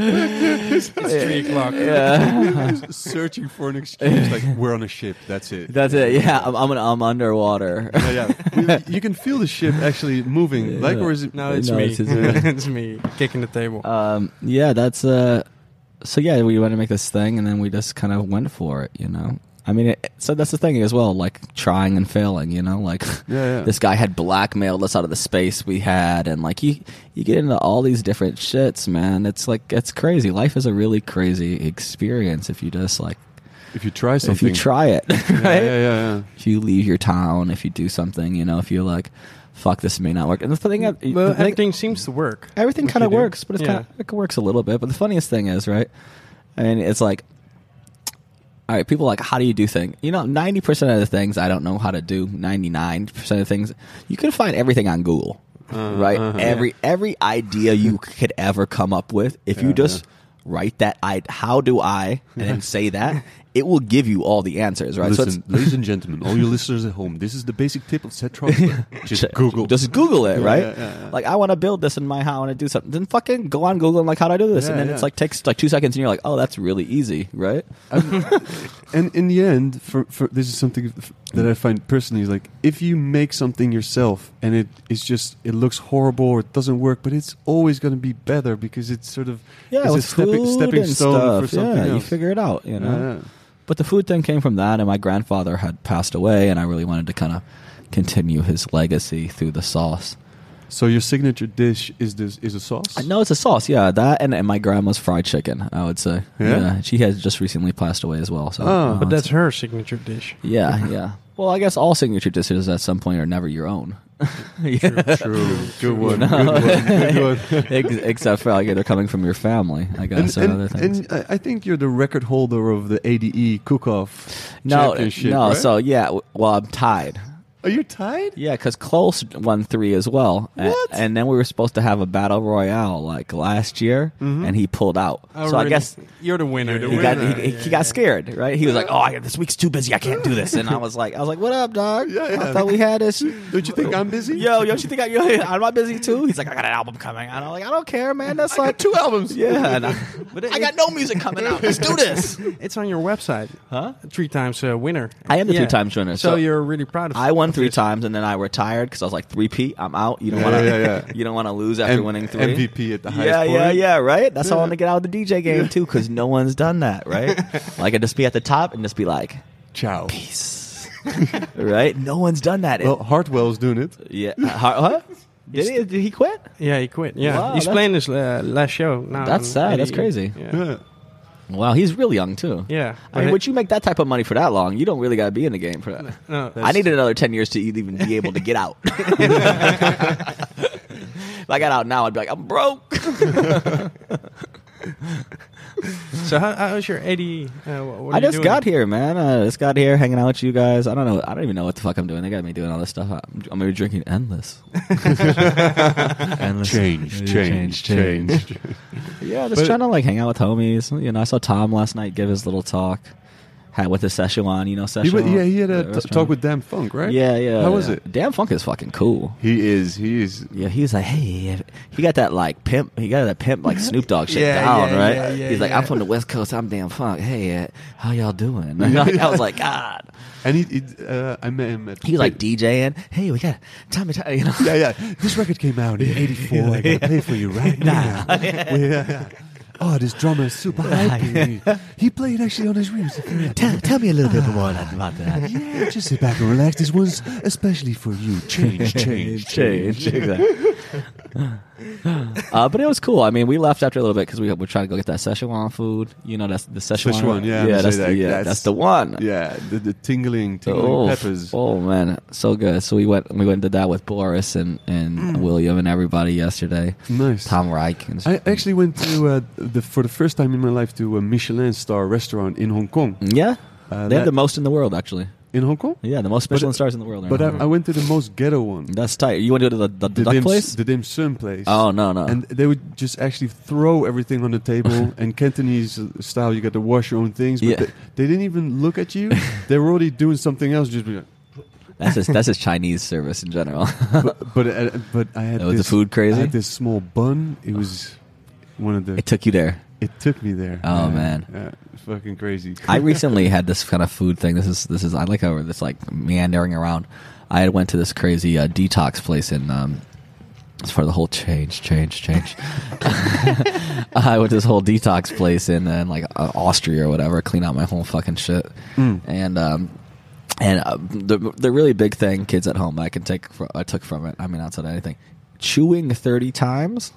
It's three o'clock. yeah. searching for an excuse. Like we're on a ship. That's it. That's it. Yeah, I'm I'm, I'm underwater. yeah, yeah. You can feel the ship actually moving. Like, or is it? No, it's No, me. it's It's, me kicking the table. um, yeah, that's uh. So yeah, we wanted to make this thing, and then we just kind of went for it. You know, I mean, it, so that's the thing as well. Like trying and failing. You know, like Yeah, yeah. this guy had blackmailed us out of the space we had, and like you you get into all these different shits, man. It's like it's crazy. Life is a really crazy experience if you just like if you try something, if you try it, right? yeah, yeah, yeah. if you leave your town, if you do something, you know, if you're like, fuck, this may not work. And the thing, the well, thing- everything seems to work. everything kind of you do. works, but it's Yeah. kind of it works a little bit. But the funniest thing is, right? I mean, it's like, all right, people are like, how do you do things? You know, ninety percent of the things I don't know how to do. Ninety nine percent of things you can find everything on Google, Uh, right? uh-huh. Every every idea you could ever come up with, if you Yeah, just write that, I how do I, and then say that, it will give you all the answers, right? Listen, ladies and gentlemen, all your listeners at home, this is the basic tip of Seth. Just Google. Just Google it, right? yeah, yeah, yeah. Like I want to build this in my house. I want to do something. Then fucking go on Google and like how do I do this? and then it's like takes like two seconds, and you're like, oh, that's really easy, right? and in the end, for, for this is something that I find personally is like if you make something yourself and it is just it looks horrible or it doesn't work, but it's always going to be better because it's sort of Yeah, it's a stepping stepping stone stuff. for something yeah, you figure it out, you know. Yeah, yeah. But the food thing came from that, and my grandfather had passed away, and I really wanted to kind of continue his legacy through the sauce. So your signature dish is this is a sauce? Uh, No, it's a sauce. Yeah, that and, and my grandma's fried chicken. I would say. Yeah? she has just recently passed away as well. So, Oh. uh, But that's her signature dish. yeah, yeah. Well, I guess all signature dishes at some point are never your own. yeah. True. Good one. No. Good one. Good one. Except for like they're coming from your family, I guess, and, other and, things. and I I think you're the record holder of the ADE cook-off no, championship. no. right? So yeah, well, I'm tied. Are you tied? Yeah, because Close won three as well. A- What? And, then we were supposed to have a battle royale like last year, Mhm. and he pulled out. Oh, so I guess you're the winner. You're he the got he, he, he got scared, right? He was like, "Oh, I, this week's too busy. I can't do this." And I was like, "I was like, what up, dog? Yeah, yeah. I thought we had this." Don't you think I'm busy? Yo, don't you think I, yo, I'm not busy too? He's like, I got an album coming. And I'm like, I don't care, man. That's I like got two albums. Yeah, and I, But it- I got no music coming out. Let's do this. It's on your website. Huh? Three times uh, winner. I am the Yeah. three times winner. So, So, you're really proud of. I won of three times, and then I retired because I was like three P. I'm out. You don't Yeah, want to. yeah, yeah. You don't want to lose after M- winning three. MVP at the highest Yeah, yeah, point. yeah. Right. That's how I want to get out of the DJ game too, because no one's done that. Right. like I just be at the top and just be like, Ciao. peace. right. No one's done that. Well, Hardwell's doing it. yeah. Huh? huh? Did he? Did he quit? Yeah, he quit. Yeah, Wow, he's that's- playing his uh, last show now. That's on sad. That's crazy. Yeah. Yeah. Wow, he's really young too. Yeah. I mean, would you make that type of money for that long? You don't really got to be in the game for that. No, I needed another 10 years to even be able to get out. if I got out now, I'd be like, I'm broke. So how, how's your ADE? Uh, what, what are I you just doing? got here, man. I just got here hanging out with you guys. I don't know. I don't even know what the fuck I'm doing. They got me doing all this stuff. I'm, I'm gonna be drinking endless. endless. Change, change, change. Yeah, just But- trying to like hang out with homies. You know, I saw Tom last night give his little talk. Had with the Szechuan, you know, Szechuan. He, went- yeah, he had a t- talk with Dam-Funk, right? Yeah, yeah. How was yeah. it? Dam-Funk is fucking cool. He is. He is. Yeah, he was like, hey, he got that like pimp, he got that pimp like Snoop Dogg shit Yeah, down, yeah, right? yeah, yeah, He's like. I'm from the West Coast, I'm Dam-Funk. Hey, uh, how y'all doing? I was like, God. And he, he uh, I met him at. He was like DJing. Hey, we got Tommy, Tommy you know. yeah, yeah. This record came out in '84. I gotta play for you right now. yeah, yeah. Oh, this drummer is super hypey. he played actually on his roots. Tell, tell me a little bit ah. more about that. Yeah, just sit back and relax. This one's especially for you. Change, change, change. Exactly. Uh, but it was cool. I mean, we left after a little bit because we were trying to go get that Szechuan food. You know, that's the Szechuan. Szechuan, yeah, yeah, that's say the, that. yeah, That's- that's the one. Yeah, the, the tingling, tingling Oh, peppers. oh man, so good. So we went, we went and did that with Boris and and William and everybody yesterday. Nice. Tom Reich. And I actually went to uh, the for the first time in my life to a Michelin star restaurant in Hong Kong. yeah, Uh, they have the most in the world actually. In Hong Kong, Yeah, the most But- stars in the world. are but I, I went to the most ghetto one. That's tight. You want to go to the, the, the duck dim, place? the dim sum place. oh no no. And they would just actually throw everything on the table. and Cantonese style, you got to wash your own things. But Yeah. they, they didn't even look at you. they were already doing something else. Just like, that's just, that's just Chinese service in general. but but, uh, but I had Was the this, food crazy? I had this small bun. It was one of the. it took you there. It took me there. Oh, Yeah, man. yeah, fucking crazy. I recently had this kind of food thing. This is this is I like how this like meandering around. I had went to this crazy uh, detox place in um, it's for the whole change, change, change. I went to this whole detox place in, uh, like uh, Austria or whatever, clean out my whole fucking shit, Mm. and um, and uh, the the really big thing, kids at home, I can take I took from it. I mean, outside of anything, chewing thirty times,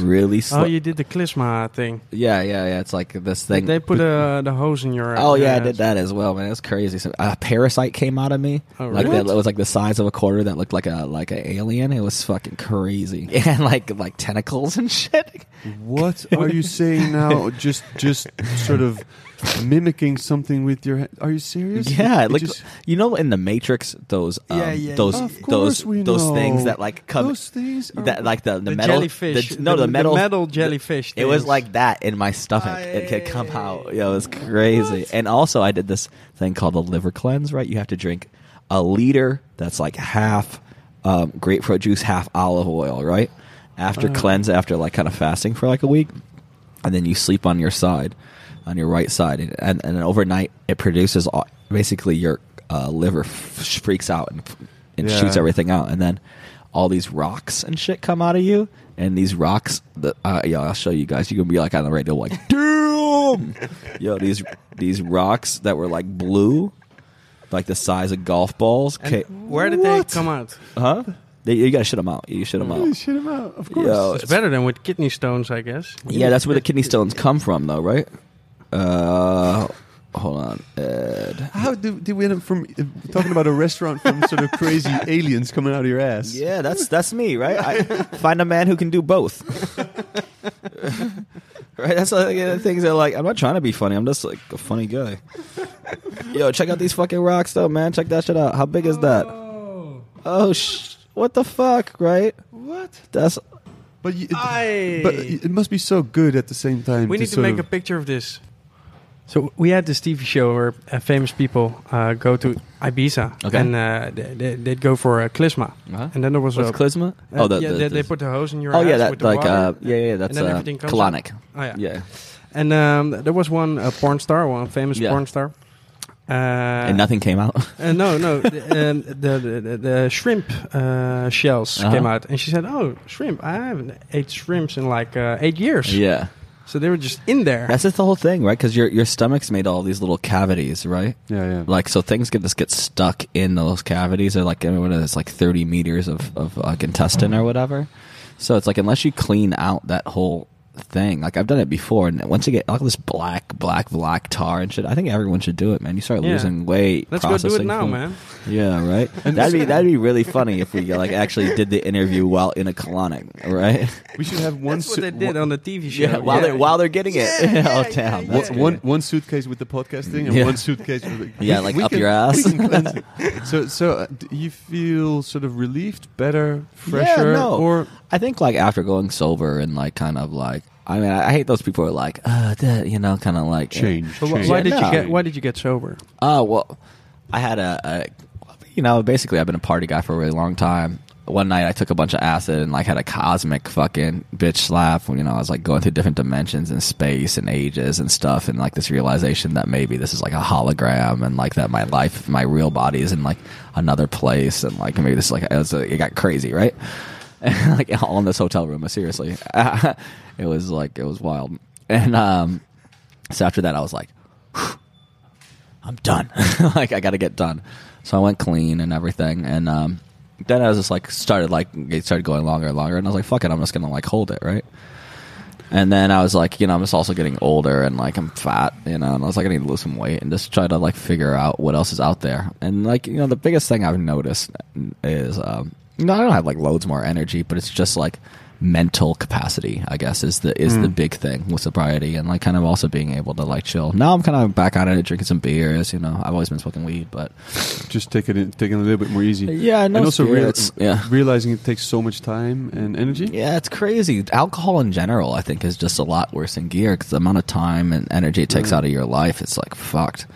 really. Slow. Oh, you did the Klisma thing. yeah, yeah, yeah. It's like this thing. They put uh, the hose in your. Oh yeah, I uh, did that as well, man. It was crazy. So, a parasite came out of me. Oh, like really? that, it was like the size of a quarter that looked like a like an alien. It was fucking crazy, and like like tentacles and shit. What are you saying now? just just sort of mimicking something with your. hand. Are you serious? Yeah, It like just- you know, in the Matrix, those um, Yeah, yeah, those Of those course we those know. things that like come Those things are- that like the the, The metal jellyfish. the- no, the, metal metal jellyfish. It was things. like that in my stomach. Ah, it yeah, could come out. yeah. Yeah, it was crazy. And also, I did this thing called the liver cleanse. Right, you have to drink a liter that's like half um, grapefruit juice, half olive oil. Right, after Uh-huh. cleanse, after like kind of fasting for like a week, and then you sleep on your side, on your right side, and and, and overnight it produces all, basically your uh, liver f- freaks out and, and Yeah. shoots everything out, and then all these rocks and shit come out of you, and these rocks, the, uh, yeah, I'll show you guys. You can be like on the radio, like, damn, yo, these these rocks that were like blue, like the size of golf balls. And Okay, where did they come out? huh? They, you gotta shit them out. You shit them Holy out. shit him out. Of course. Yo, It's better than with kidney stones, I guess. Yeah, that's where the kidney stones come from, though, right? Uh, hold on, Ed. How did, did we end up from uh, talking about a restaurant from sort of crazy aliens coming out of your ass? Yeah, that's that's me, right? I find a man who can do both. right? That's like the things that like I'm not trying to be funny. I'm just like a funny guy. Yo, check out these fucking rocks, though, man. Check that shit out. How big is that? Oh, sh- what the fuck, right? What? That's But you, Aye. but it must be so good at the same time. we need to sort make a picture of this. So we had this TV show where uh, famous people uh, go to Ibiza Okay. and uh, they, they, they'd go for a klizma. uh And then there was what's a klizma? uh, oh, the, yeah, the, they, the- they put the hose in your oh ass yeah, with that the like water. uh, yeah, yeah, that's uh, colonic. Oh, yeah. Yeah, And um, there was one uh, porn star, one famous Yeah. porn star. Uh, and nothing came out. Uh, no, no. the, um, the, the, the, the shrimp uh, shells Uh-huh. came out, and she said, "Oh, shrimp! I haven't ate shrimps in like uh, eight years." yeah. So they were just in there. That's just the whole thing, right? Because your your stomach's made all these little cavities, right? Yeah, yeah. Like so, things get just get stuck in those cavities. They're like I mean, what is it? It's like thirty meters of of like intestine or whatever. So it's like unless you clean out that whole thing, like I've done it before, and once you get all this black, black, black tar and shit, I think everyone should do it, man. You start Yeah. losing weight. Let's go do it now, food. man. Yeah, right. that'd be that'd be really funny if we like actually did the interview while in a colonic, right? we should have one. That's what they did on the TV show. Yeah, while they're while they're getting it. oh damn, one, that's one, good. one suitcase with the podcasting and Yeah. one suitcase with the, Yeah, we- like we up can- your ass. we can cleanse it. so, so uh, you feel sort of relieved, better, fresher, Yeah, no. or I think like after going sober and like kind of like I mean I, I hate those people who are like uh that, you know kind of like change? But wh- change. why did no. you get? Why did you get sober? Oh well, I had a, a, you know, basically I've been a party guy for a really long time. One night I took a bunch of acid and like had a cosmic fucking bitch slap. when You know, I was like going through different dimensions and space and ages and stuff, and like this realization that maybe this is like a hologram and like that my life, my real body is in like another place, and like maybe this is like it, was, it got crazy, right? like all in this hotel room. Seriously, it was like it was wild. And um, so after that, I was like. I'm done. like I got to get done. So I went clean and everything, and um, then I was just like started like it started going longer and longer, and I was like, fuck it, I'm just gonna like hold it, right? And then I was like, you know, I'm just also getting older and like I'm fat, you know, and I was like, I need to lose some weight and just try to like figure out what else is out there. And like, you know, the biggest thing I've noticed is, um, you know, I don't have like loads more energy, but it's just like mental capacity, I guess, is the is the big thing with sobriety and like kind of also being able to like chill. Now I'm kind of back on it, drinking some beers. You know, I've always been smoking weed, but just taking it, in, taking it a little bit more easy. Yeah, no and also rea- yeah. realizing it takes so much time and energy. Yeah, it's crazy. Alcohol in general, I think, is just a lot worse than gear because the amount of time and energy it takes out of your life, it's like fucked.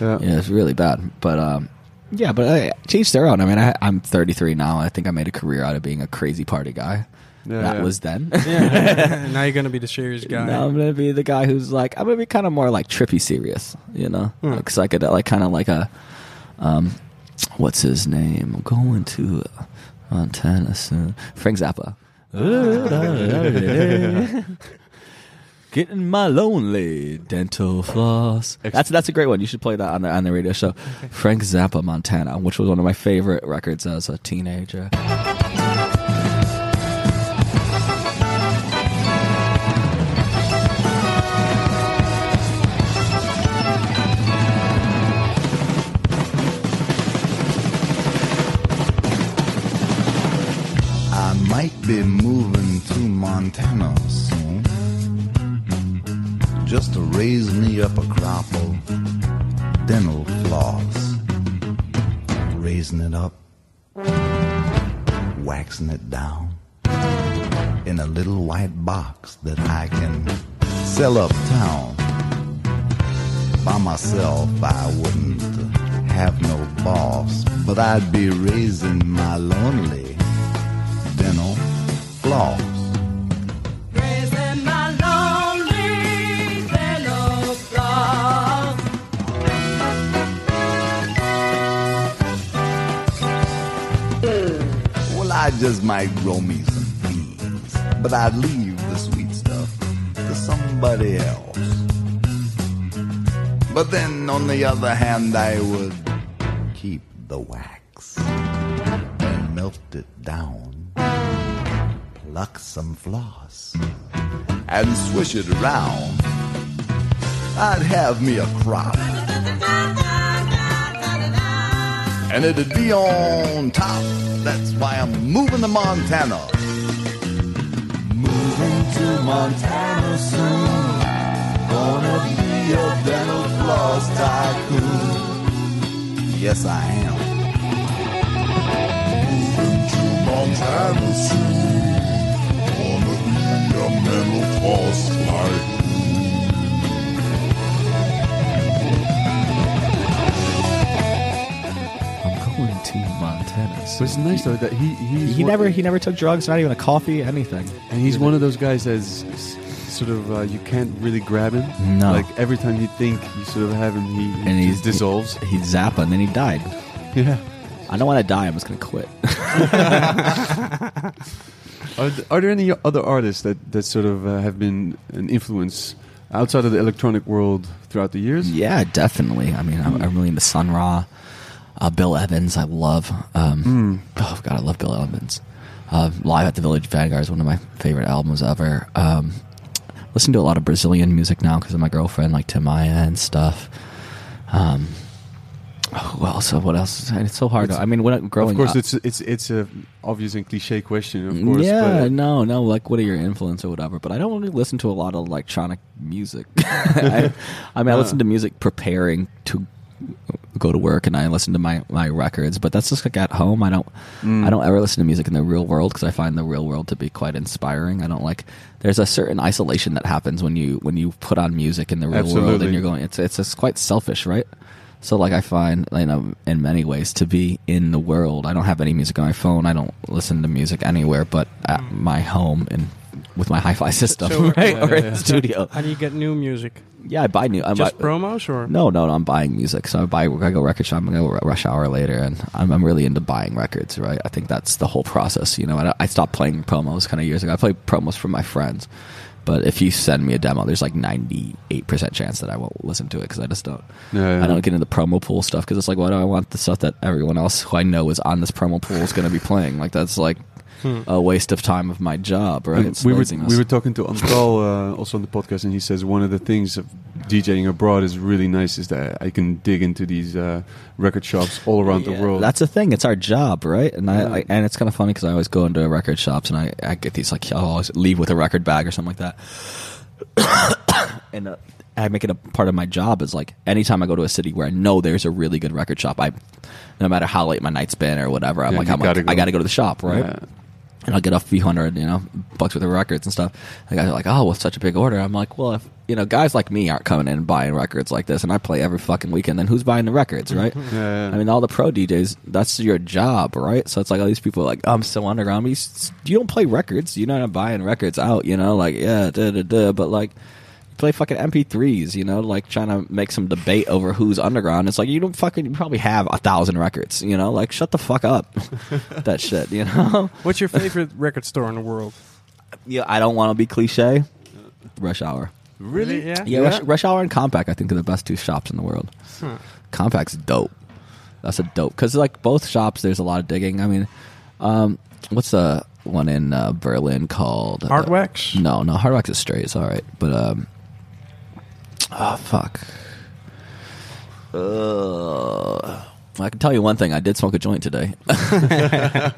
Yeah. Yeah, it's really bad. But um, yeah, but I, teach their own. I mean, I, I'm 33 now. I think I made a career out of being a crazy party guy. Yeah, that yeah. was then. Yeah. now you're gonna be the serious guy. Now I'm gonna be the guy who's like I'm gonna be kind of more like trippy serious, you know, Hmm. like psychedelic, like kind of like a, um, what's his name? I'm going to Montana soon. Frank Zappa. Getting my lonely dental floss. That's that's a great one. You should play that on the on the radio show. Frank Zappa, Montana, which was one of my favorite records as a teenager. I might be moving to Montana soon. Just to raise me up a crop of dental floss. Raising it up, waxing it down in a little white box that I can sell uptown. By myself, I wouldn't have no boss, but I'd be raising my lonely dental floss. I just might grow me some beans, but I'd leave the sweet stuff to somebody else. But then, on the other hand, I would keep the wax and melt it down, pluck some floss, and swish it around. I'd have me a crop. And it'd be on top. That's why I'm moving to Montana. Moving to Montana soon. Gonna be a dental floss tycoon. Yes, I am. Moving to Montana soon. But it's nice though that he he's He one- never he never took drugs, not even a coffee, anything. and he's one of those guys that's s- sort of uh, you can't really grab him. No. Like every time you think you sort of have him, he, he And just dissolves. He zappa and then he died. yeah. I don't want to die, I'm just gonna quit. Are, th- are there any other artists that that sort of uh, have been an influence outside of the electronic world throughout the years? yeah, definitely. I mean, I'm, I'm really into Sun Ra, uh, Bill Evans. I love. Um, Oh God, I love Bill Evans. Uh, Live at the Village Vanguard is one of my favorite albums ever. Um, listen to a lot of Brazilian music now because of my girlfriend, like Tim Maia and stuff. Um, who else? What else? It's so hard. It's- I mean, when growing of course, up, it's it's it's a obvious and cliche question, of course. yeah, no, no. Like, what are your influence or whatever? But I don't really listen to a lot of electronic music. I, I mean, I listen to music preparing to go to work, and I listen to my my records. But that's just like at home. I don't I don't ever listen to music in the real world because I find the real world to be quite inspiring. I don't like. There's a certain isolation that happens when you when you put on music in the real world, and you're going. It's it's it's quite selfish, right? So like I find you know in many ways to be in the world. I don't have any music on my phone. I don't listen to music anywhere but at mm. my home and with my hi-fi system, So- right? Yeah, or in yeah. the studio. How do you get new music? Yeah, I buy new. I Just buy, promos or? no, no, no, I'm buying music. So I buy. I go record shop. I'm gonna rush hour later, and I'm, I'm really into buying records. Right. I think that's the whole process. You know, I, I stopped playing promos kind of years ago. I play promos for my friends, but if you send me a demo, there's like 98 percent chance that I won't listen to it because I just don't. Yeah, yeah. I don't get into promo pool stuff because it's like, why do I want the stuff that everyone else who I know is on this promo pool is going to be playing? Like that's like a waste of time of my job, right? And It's we were we were talking to Antal uh, also on the podcast, and he says one of the things of DJing abroad is really nice is that I can dig into these uh, record shops all around the world. That's the thing. It's our job, right? And I, Yeah. I and it's kind of funny because I always go into record shops and I, I get these like I'll always leave with a record bag or something like that. and uh, I make it a part of my job is like anytime I go to a city where I know there's a really good record shop, I no matter how late my night's been or whatever, I'm Yeah, like I'm like gotta go. I got to go to the shop, right? Yeah. And I'll get a few hundred, you know, bucks worth of records and stuff. The guys are like, "Oh, well, such a big order." I'm like, "Well, if you know, guys like me aren't coming in and buying records like this, and I play every fucking weekend, then who's buying the records, right?" Yeah, yeah. I mean, all the pro DJs, that's your job, right? So it's like all these people are like, "I'm still underground." You, you don't play records. You're not buying records out, you know, like yeah, da da da. But like. You Play fucking MP3s, you know, like trying to make some debate over who's underground. It's like you don't fucking, you probably have a thousand records, you know, like shut the fuck up, that shit, you know. What's your favorite record store in the world? Yeah, I don't want to be cliche. Rush Hour. Really? Yeah. Yeah, Rush, Rush Hour and Kompakt, I think, are the best two shops in the world. Huh. Kompakt's dope. That's a dope because like both shops, there's a lot of digging. I mean, um, what's the one in uh, Berlin called uh, Hardwax? No, no, Hardwax is straight. It's all right, but um, oh fuck. Uh, I can tell you one thing. I did smoke a joint today.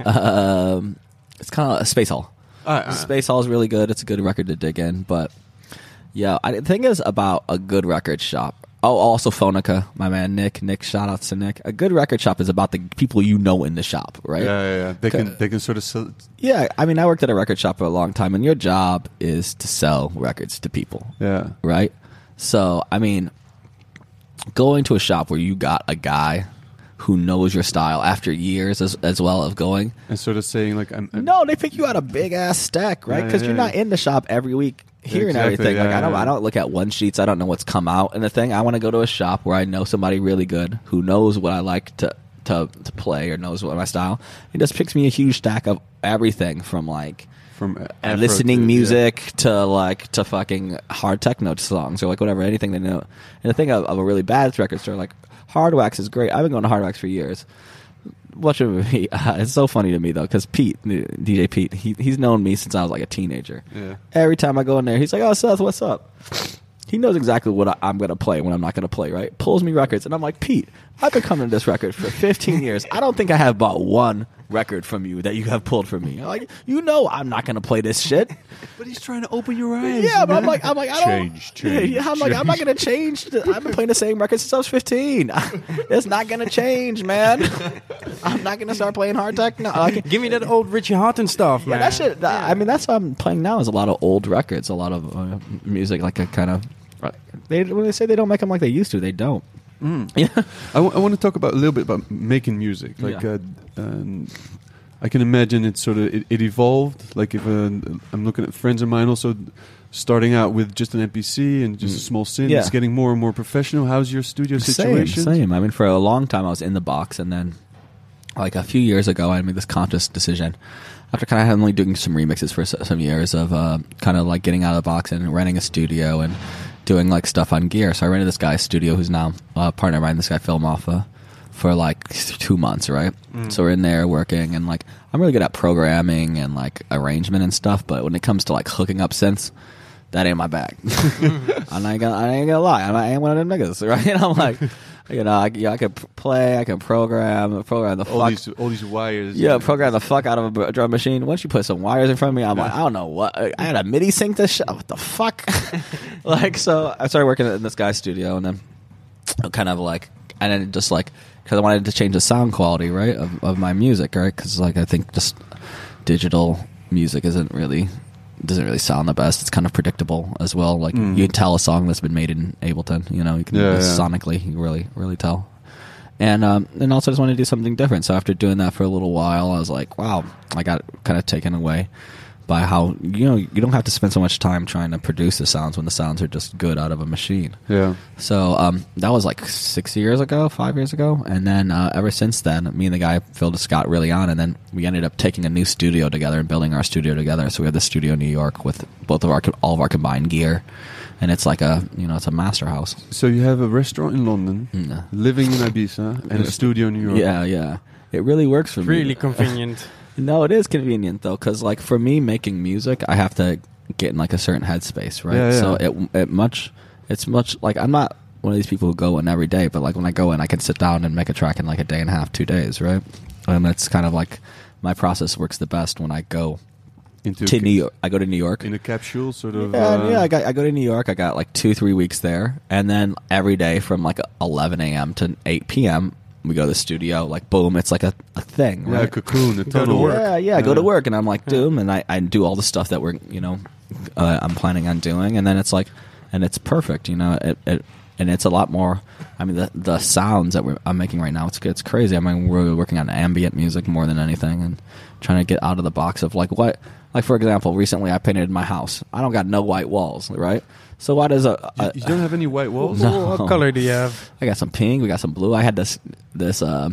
um, it's kind of a Space Hall. Ah, ah. Space Hall is really good. It's a good record to dig in, but Yeah, I, the thing is about a good record shop. Oh, also Phonica, my man Nick. Nick, shout outs to Nick. A good record shop is about the people you know in the shop, right? Yeah, yeah, yeah. They can they can sort of sell, Yeah, I mean, I worked at a record shop for a long time, and your job is to sell records to people, yeah. right? So, I mean, going to a shop where you got a guy who knows your style after years as, as well of going. And sort of saying like I'm, I'm No, they pick you out a big ass stack, right? Because yeah, you're yeah. not in the shop every week hearing Exactly, everything. like yeah, I don't. I don't look at one sheets. I don't know what's come out. And the thing, I want to go to a shop where I know somebody really good who knows what I like to to to play or knows what my style. He just picks me a huge stack of everything from like from Afro listening to- yeah. music to like to fucking hard techno songs or like whatever anything they know. And the thing of, of a really bad record store like Hard Wax is great. I've been going to Hard Wax for years. Watch it me. Uh, it's so funny to me though because Pete, DJ Pete, he he's known me since I was like a teenager. Yeah. Every time I go in there, he's like, "Oh Seth, what's up?" He knows exactly what I, I'm going to play when I'm not going to play. Right? Pulls me records, and I'm like, Pete, I've been coming to this record for 15 years. I don't think I have bought one record from you that you have pulled from me. Like, you know, I'm not going to play this shit. But he's trying to open your eyes. Yeah, but I'm like, I'm like, I don't. Change, change, Yeah, I'm like, I'm not gonna change. the- I've been playing the same record since I was 15. it's not gonna change, man. I'm not gonna start playing hard tech. No, like, Give me that old Richie Hawtin stuff, yeah, man. that shit. that- I mean, that's what I'm playing now. Is a lot of old records, a lot of uh, music, like a kind of. They when they say they don't make them like they used to, they don't. Yeah, I want to talk about a little bit about making music. Like, Yeah. uh, um, I can imagine it sort of it, it evolved. Like, if uh, I'm looking at friends of mine also starting out with just an MPC and just a Mm. small synth, Yeah. it's getting more and more professional. How's your studio situation? Same, same. I mean, for a long time, I was in the box, and then, like a few years ago, I made this conscious decision after kind of only doing some remixes for some years of uh, kind of like getting out of the box and renting a studio and doing like stuff on gear. So I rented this guy's studio, who's now a partner of mine. This guy Phil Moffa. Uh, for like two months, right? Mm. So we're in there working, and like I'm really good at programming and like arrangement and stuff. But when it comes to like hooking up synths, that ain't my bag. Mm-hmm. I'm not gonna, I ain't gonna lie. I'm, I ain't one of them niggas, right? And I'm like, you know, I, yeah, I can play, I can program, program the All fuck. these all these wires. yeah, program the fuck out of a drum machine. Once you put some wires in front of me, I'm like, I don't know what. I had a MIDI sync this shit. What the fuck? like, so I started working in this guy's studio, and then kind of like, and then just like, because I wanted to change the sound quality, right, of, of my music, right? Because like I think just digital music isn't really doesn't really sound the best. It's kind of predictable as well. Like Mm. you can tell a song that's been made in Ableton. You know, you can Yeah, yeah. sonically you can really really tell. And um, and also I just wanted to do something different. So after doing that for a little while, I was like, wow, I got kind of taken away by how you know you don't have to spend so much time trying to produce the sounds when the sounds are just good out of a machine. Yeah. So um, that was like six years ago, five years ago, and then uh, ever since then, me and the guy Phil just got really on, and then we ended up taking a new studio together and building our studio together. So we have the studio in New York with both of our all of our combined gear, and it's like a you know it's a master house. So you have a restaurant in London, Mm. living in Ibiza, and a studio in New York. Yeah, yeah, it really works for me. really convenient. No, it is convenient though, because like for me making music, I have to get in like a certain headspace, right? Yeah, yeah. So it it much it's much like I'm not one of these people who go in every day, but like when I go in, I can sit down and make a track in like a day and a half, two days, right? And that's kind of like my process works the best when I go Into to New York. I go to New York. in a capsule, sort of. Yeah, uh, yeah. I got I go to New York. I got like two three weeks there, and then every day from like 11 a.m. to 8 p.m. we go to the studio. Like boom, it's like a, a thing. yeah, a cocoon, a to tunnel. work. Yeah, yeah. I go to work and I'm like, doom, and I, I do all the stuff that we're, you know, uh, I'm planning on doing, and then it's like, and it's perfect, you know, it, it and it's a lot more. I mean, the the sounds that we're, I'm making right now, it's it's crazy. I mean, we're working on ambient music more than anything, and trying to get out of the box of like what, like for example, recently I painted my house. I don't got no white walls, right? So why does a, You, a you don't have any white walls. No. What color do you have? I got some pink. We got some blue. I had this this uh,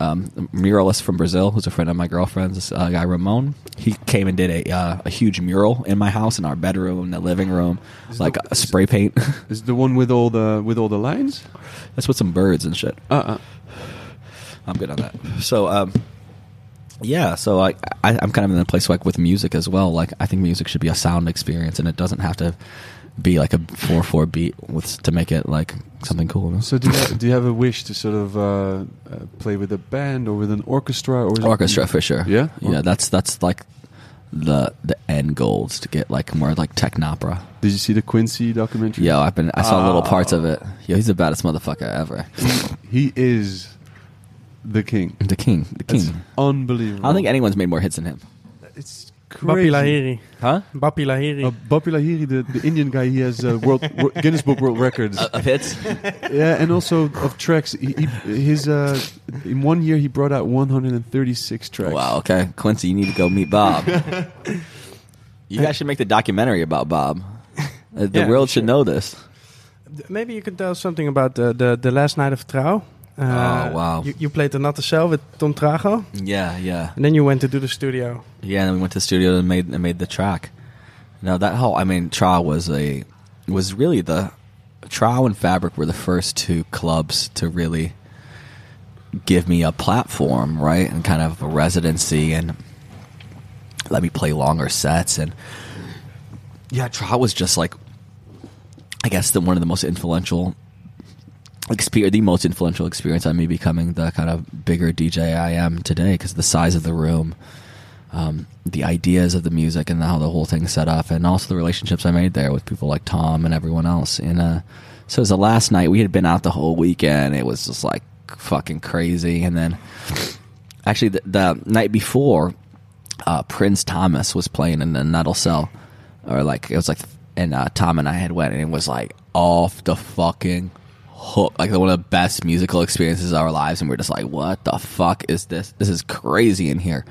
um, muralist from Brazil, who's a friend of my girlfriend's. This uh, guy Ramon. He came and did a uh, a huge mural in my house, in our bedroom, in the living room, Is like the- a spray paint. Is the one with all the with all the lines? That's with some birds and shit. Uh, uh I'm good on that. So, um, yeah. So I, I I'm kind of in a place like with music as well. Like I think music should be a sound experience, and it doesn't have to be like a four four beat with to make it like something cool. know? So do you, have, do you have a wish to sort of uh, uh, play with a band or with an orchestra or Orchestra for sure. Yeah? yeah. That's that's like the the end goal is to get like more like technopera. Did you see the Quincy documentary? Yeah, I've been I saw little parts of it. Yo, he's the baddest motherfucker ever. He is the king. the king, the king. It's unbelievable. I don't think anyone's made more hits than him. it's Bappi crazy. Lahiri. Huh? Bappi Lahiri. Uh, Bappi Lahiri, the, the Indian guy, he has uh, world, wor- Guinness Book World Records. Of hits? yeah, and also of tracks. He, he, his uh, in one year he brought out 136 tracks. wow. Okay, Quincy, you need to go meet Bob. you guys should make the documentary about Bob. Uh, the Yeah, world we should should. know this. Maybe you could tell us something about the, the, the last night of Trouw. Uh, Oh, wow. You, you played the Natte Cel with Tom Trago. Yeah, yeah. And then you went to do the studio. Yeah, and then we went to the studio and made and made the track. Now that whole, I mean, Trouw was a was really the Trouw and Fabric were the first two clubs to really give me a platform, right, and kind of a residency, and let me play longer sets. And yeah, Trouw was just like, I guess, the one of the most influential experience, the most influential experience on me becoming the kind of bigger DJ I am today because the size of the room um, the ideas of the music and how the whole thing set up, and also the relationships I made there with people like Tom and everyone else. And uh, so it was the last night. We had been out the whole weekend. It was just like fucking crazy. And then actually, the, the night before, uh, Prince Thomas was playing in the Natte Cel, or like it was like, and uh, Tom and I had went, and it was like off the fucking hook, like one of the best musical experiences of our lives. And we are just like, what the fuck is this? This is crazy in here.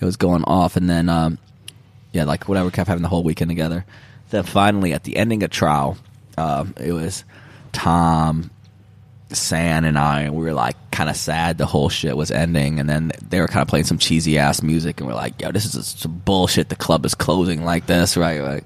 It was going off, and then um, yeah, like whatever, kept having the whole weekend together. Then finally, at the ending of Trouw, um, it was Tom, San, and I, and we were like kind of sad the whole shit was ending. And then they were kind of playing some cheesy ass music, and we're like, yo, this is some bullshit. The club is closing like this, right? Like,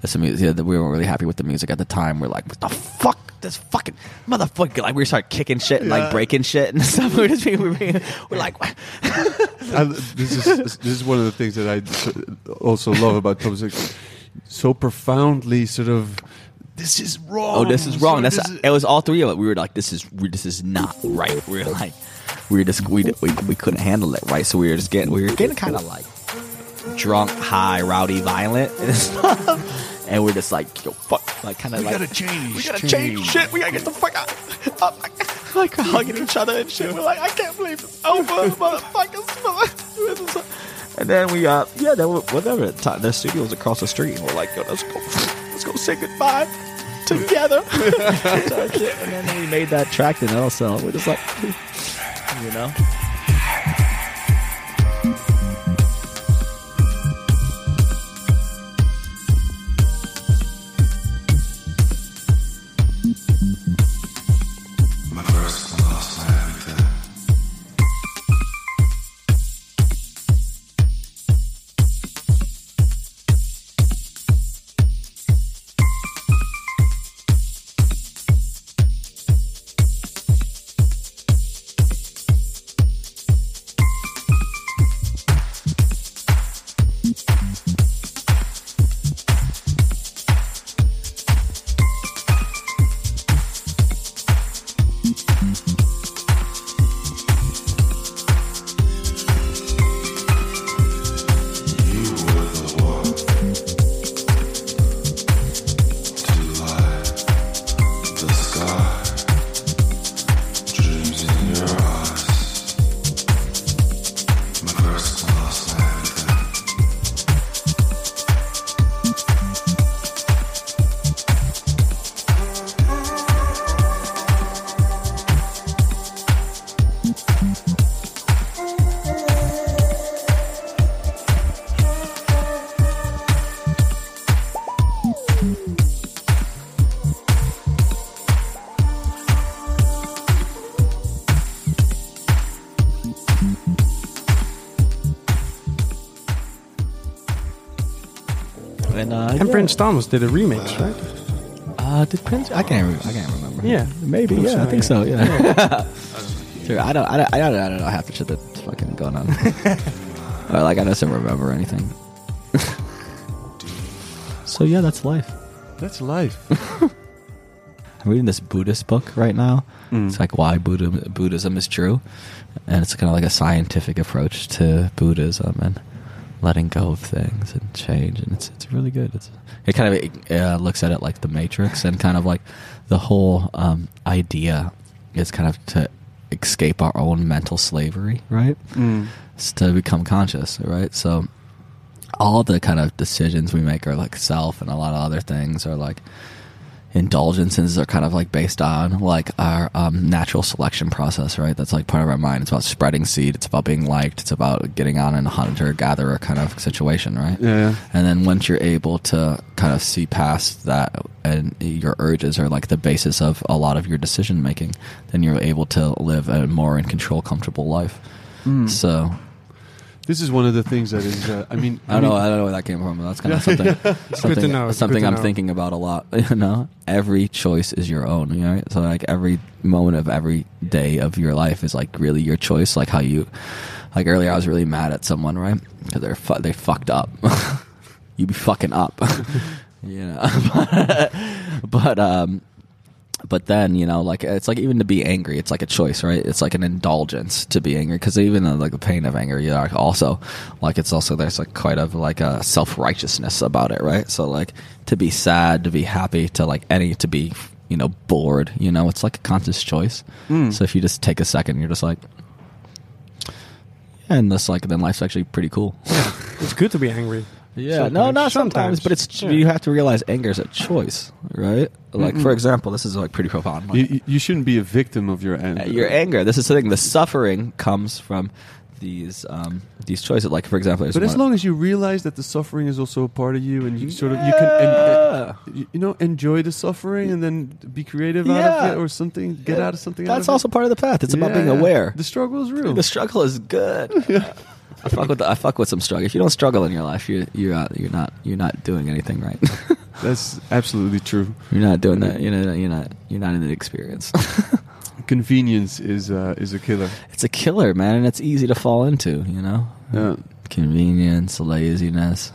that's some music. Yeah, we weren't really happy with the music at the time. We're like, what the fuck? This fucking motherfucker! Like we started kicking shit and like Yeah. breaking shit and stuff. We're just being, we're, being, we're like? I, this is this is one of the things that I also love about Tom Six. So profoundly, sort of, this is wrong. oh, this is wrong. That's it. Was all three of it. We were like, this is we, this is not right. We were like, we were just we, we we couldn't handle it right. So we were just getting we were getting kind of like drunk, high, rowdy, violent, and stuff. And we're just like, yo, fuck, like kind of like We gotta change, We gotta change. shit. We gotta get the fuck out. Up, like, like hugging each other and shit. We're like, I can't believe it's over, motherfuckers. And then we, uh, yeah, then whatever. T- The studio was across the street, and we're like, yo, let's go, let's go say goodbye together. And then we made that track in also. We're just like, you know. And, uh, And yeah. Prince Thomas did a remix, right? Uh, did Prince? I can't. Re- I can't remember. Yeah. maybe. think Yeah, I think so. Yeah. sure. I don't. I don't. I don't, I don't know half the shit that's fucking going on. or like I just don't remember anything. so yeah, that's life. That's life. I'm reading this Buddhist book right now. Mm. It's like why Buddha, Buddhism is true, and it's kind of like a scientific approach to Buddhism. And letting go of things and change, and it's it's really good. It's it kind of uh, looks at it like the Matrix, and kind of like the whole um, idea is kind of to escape our own mental slavery, right? Mm. It's to become conscious, right? So all the kind of decisions we make are like self, and a lot of other things are like indulgences are kind of like based on like our um, natural selection process, right? That's like part of our mind. It's about spreading seed. It's about being liked. It's about getting on in a hunter gatherer kind of situation, right? Yeah, yeah. And then once you're able to kind of see past that and your urges are like the basis of a lot of your decision making, then you're able to live a more in control, comfortable life. Mm. So This is one of the things that is. Uh, I mean, I don't mean, know. I don't know where that came from. But that's kind of something. something, good to know, something I'm know. thinking about a lot. You know, every choice is your own. You know, so like every moment of every day of your life is like really your choice. Like how you, like earlier, I was really mad at someone, right? Because they're fu- they fucked up. you be fucking up. you know, but, but um, but then you know like it's like even to be angry it's like a choice right? It's like an indulgence to be angry because even like the pain of anger you know also like it's also there's like quite of like a self-righteousness about it right? So like to be sad to be happy to like any to be you know bored you know it's like a conscious choice. Mm. so if you just take a second you're just like yeah, and this like then life's actually pretty cool. It's good to be angry. Yeah, no, not sometimes, Sometimes. but it's Yeah. you have to realize anger is a choice, right? Like Mm-mm. for example, this is like pretty profound. Like, you, you- you shouldn't be a victim of your anger. your anger. This is the thing. The suffering comes from these um, these choices. Like for example, But as long as you realize that the suffering is also a part of you, and you sort of you can, en- Yeah. you- you know, enjoy the suffering, and then be creative out of it, or something, get Yeah. out of something. out that's of also it. part of the path. It's about being aware. The struggle is real. The struggle is good. I fuck with the, I fuck with some struggle. If you don't struggle in your life, you you're out, you're not you're not doing anything right. That's absolutely true. you're not doing that. You know, you're not you're not in the experience. Convenience is uh, is a killer. it's a killer, man, and it's easy to fall into. You know, Yeah. convenience, laziness,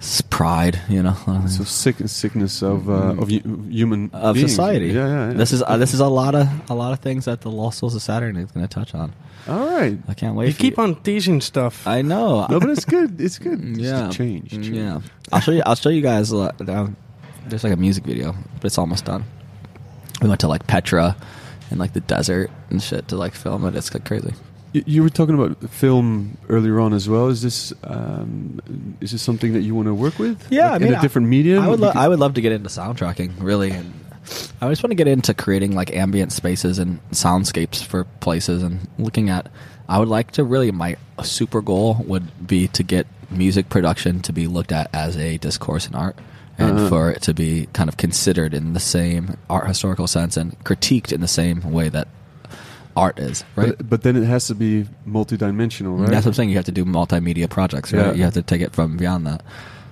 s- pride. You know, So sick sickness of uh, of hu- human of beings. society. Yeah, yeah. yeah. This is uh, this is a lot of a lot of things that the Lost Souls of Saturn is going to touch on. all right. I can't wait. You for keep on teasing stuff. I know. No, but it's good. It's good. Yeah. to change. change. Yeah. I'll show you. I'll show you guys. Uh, down. There's like a music video, but it's almost done. We went to like Petra, and like the desert and shit to like film it. It's like crazy. You, you were talking about film earlier on as well. Is this um, is this something that you want to work with? Yeah, Like I mean, in a different medium. I would. Lo- could- I would love to get into soundtracking. Really, and I just want to get into creating like ambient spaces and soundscapes for places and looking at. I would like to really. My super goal would be to get music production to be looked at as a discourse in art. And Uh-huh. for it to be kind of considered in the same art historical sense and critiqued in the same way that art is, right? But, but then it has to be multidimensional, right? That's what I'm saying. You have to do multimedia projects, right? Yeah. You have to take it from beyond that.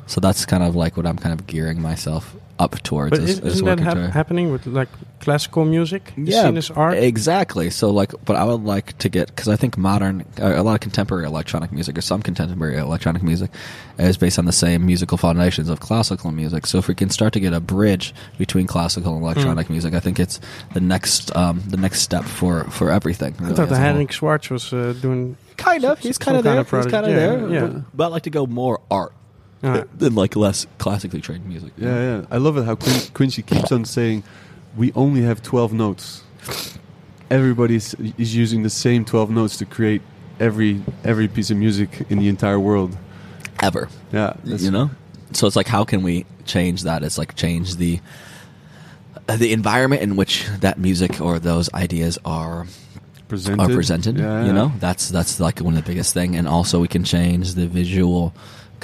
So that's kind of like what I'm kind of gearing myself up towards. but is, is, is isn't that hap- happening with like classical music? Yeah, seen as art. exactly. So like, but I would like to get because I think modern, uh, a lot of contemporary electronic music, or some contemporary electronic music, is based on the same musical foundations of classical music. So if we can start to get a bridge between classical and electronic music, I think it's the next, um, the next step for for everything. I really, thought as the. Henrik Schwarz was uh, doing. Kind of. He's kind of kind there. of He's kind of Yeah, there. yeah. But, but I'd like to go more art Than like less classically trained music. Yeah, yeah. I love it how Quin- Quincy keeps on saying, "We only have twelve notes." Everybody is is using the same twelve notes to create every every piece of music in the entire world. Ever. Yeah, you know. So it's like, how can we change that? It's like change the uh, the environment in which that music or those ideas are presented. are presented. Yeah, You know, that's that's like one of the biggest thing. And also, we can change the visual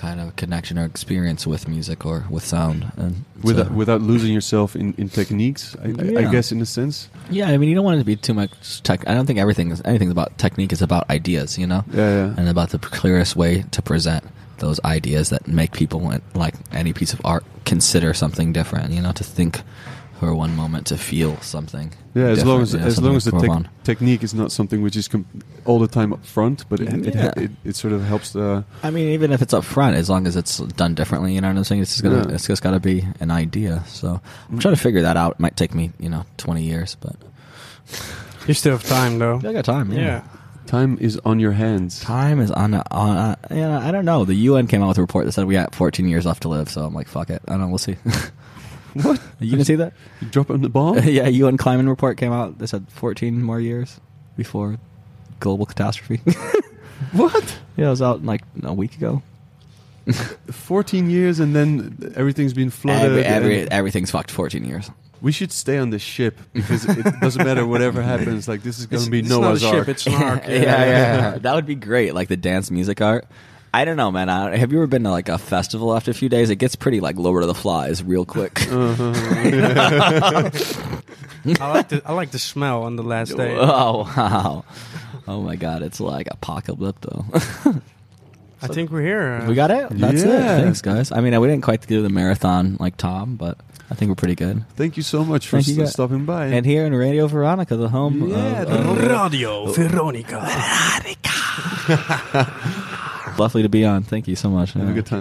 kind of connection or experience with music or with sound. And without so- without losing yourself in, in techniques. I, I, I guess in a sense. yeah, I mean, you don't want it to be too much tech. I don't think everything is anything about technique. is about ideas. You know. Yeah, yeah. and about the clearest way to present those ideas that make people like any piece of art consider something different you know to think for one moment to feel something Yeah, as long as different, you know, as long as the something tec- technique is not something which is com- all the time up front, but it, it, Yeah. it, it sort of helps the. I mean, even if it's up front, as long as it's done differently, you know what I'm saying? It's just gonna, Yeah. it's just got to be an idea. So I'm trying to figure that out. It might take me, you know, 20 years, but you still have time though. I got time. Yeah. Yeah, Time is on your hands. Time is on. on uh, yeah, I don't know. The UN came out with a report that said we got 14 years left to live. So I'm like, fuck it. I don't know. We'll see. What? you can see that? Dropping the bomb? yeah, UN climate report came out. They said 14 more years before global catastrophe. what? yeah, it was out like a week ago. 14 years and then everything's been flooded. Every, every, everything's fucked 14 years. we should stay on this ship because it doesn't matter whatever happens. Like this is going to be it's Noah's not a Ark. ship, it's an ark. yeah, yeah, yeah. that would be great. Like the dance music art. I don't know, man. I, have you ever been to like a festival after a few days? It gets pretty like Lord of the Flies real quick. I like the I like the smell on the last day. oh wow! Oh my god! It's like apocalypse apocalypto. I think we're here. we got it. That's Yeah. it. Thanks, guys. I mean, we didn't quite do the marathon like Tom, but I think we're pretty good. Thank you so much for Thank you, st- guys. stopping by. And here in Radio Veronica, the home. Yeah, of, the of- home- Radio Veronica. Lovely to be on. Thank you so much. have a good time.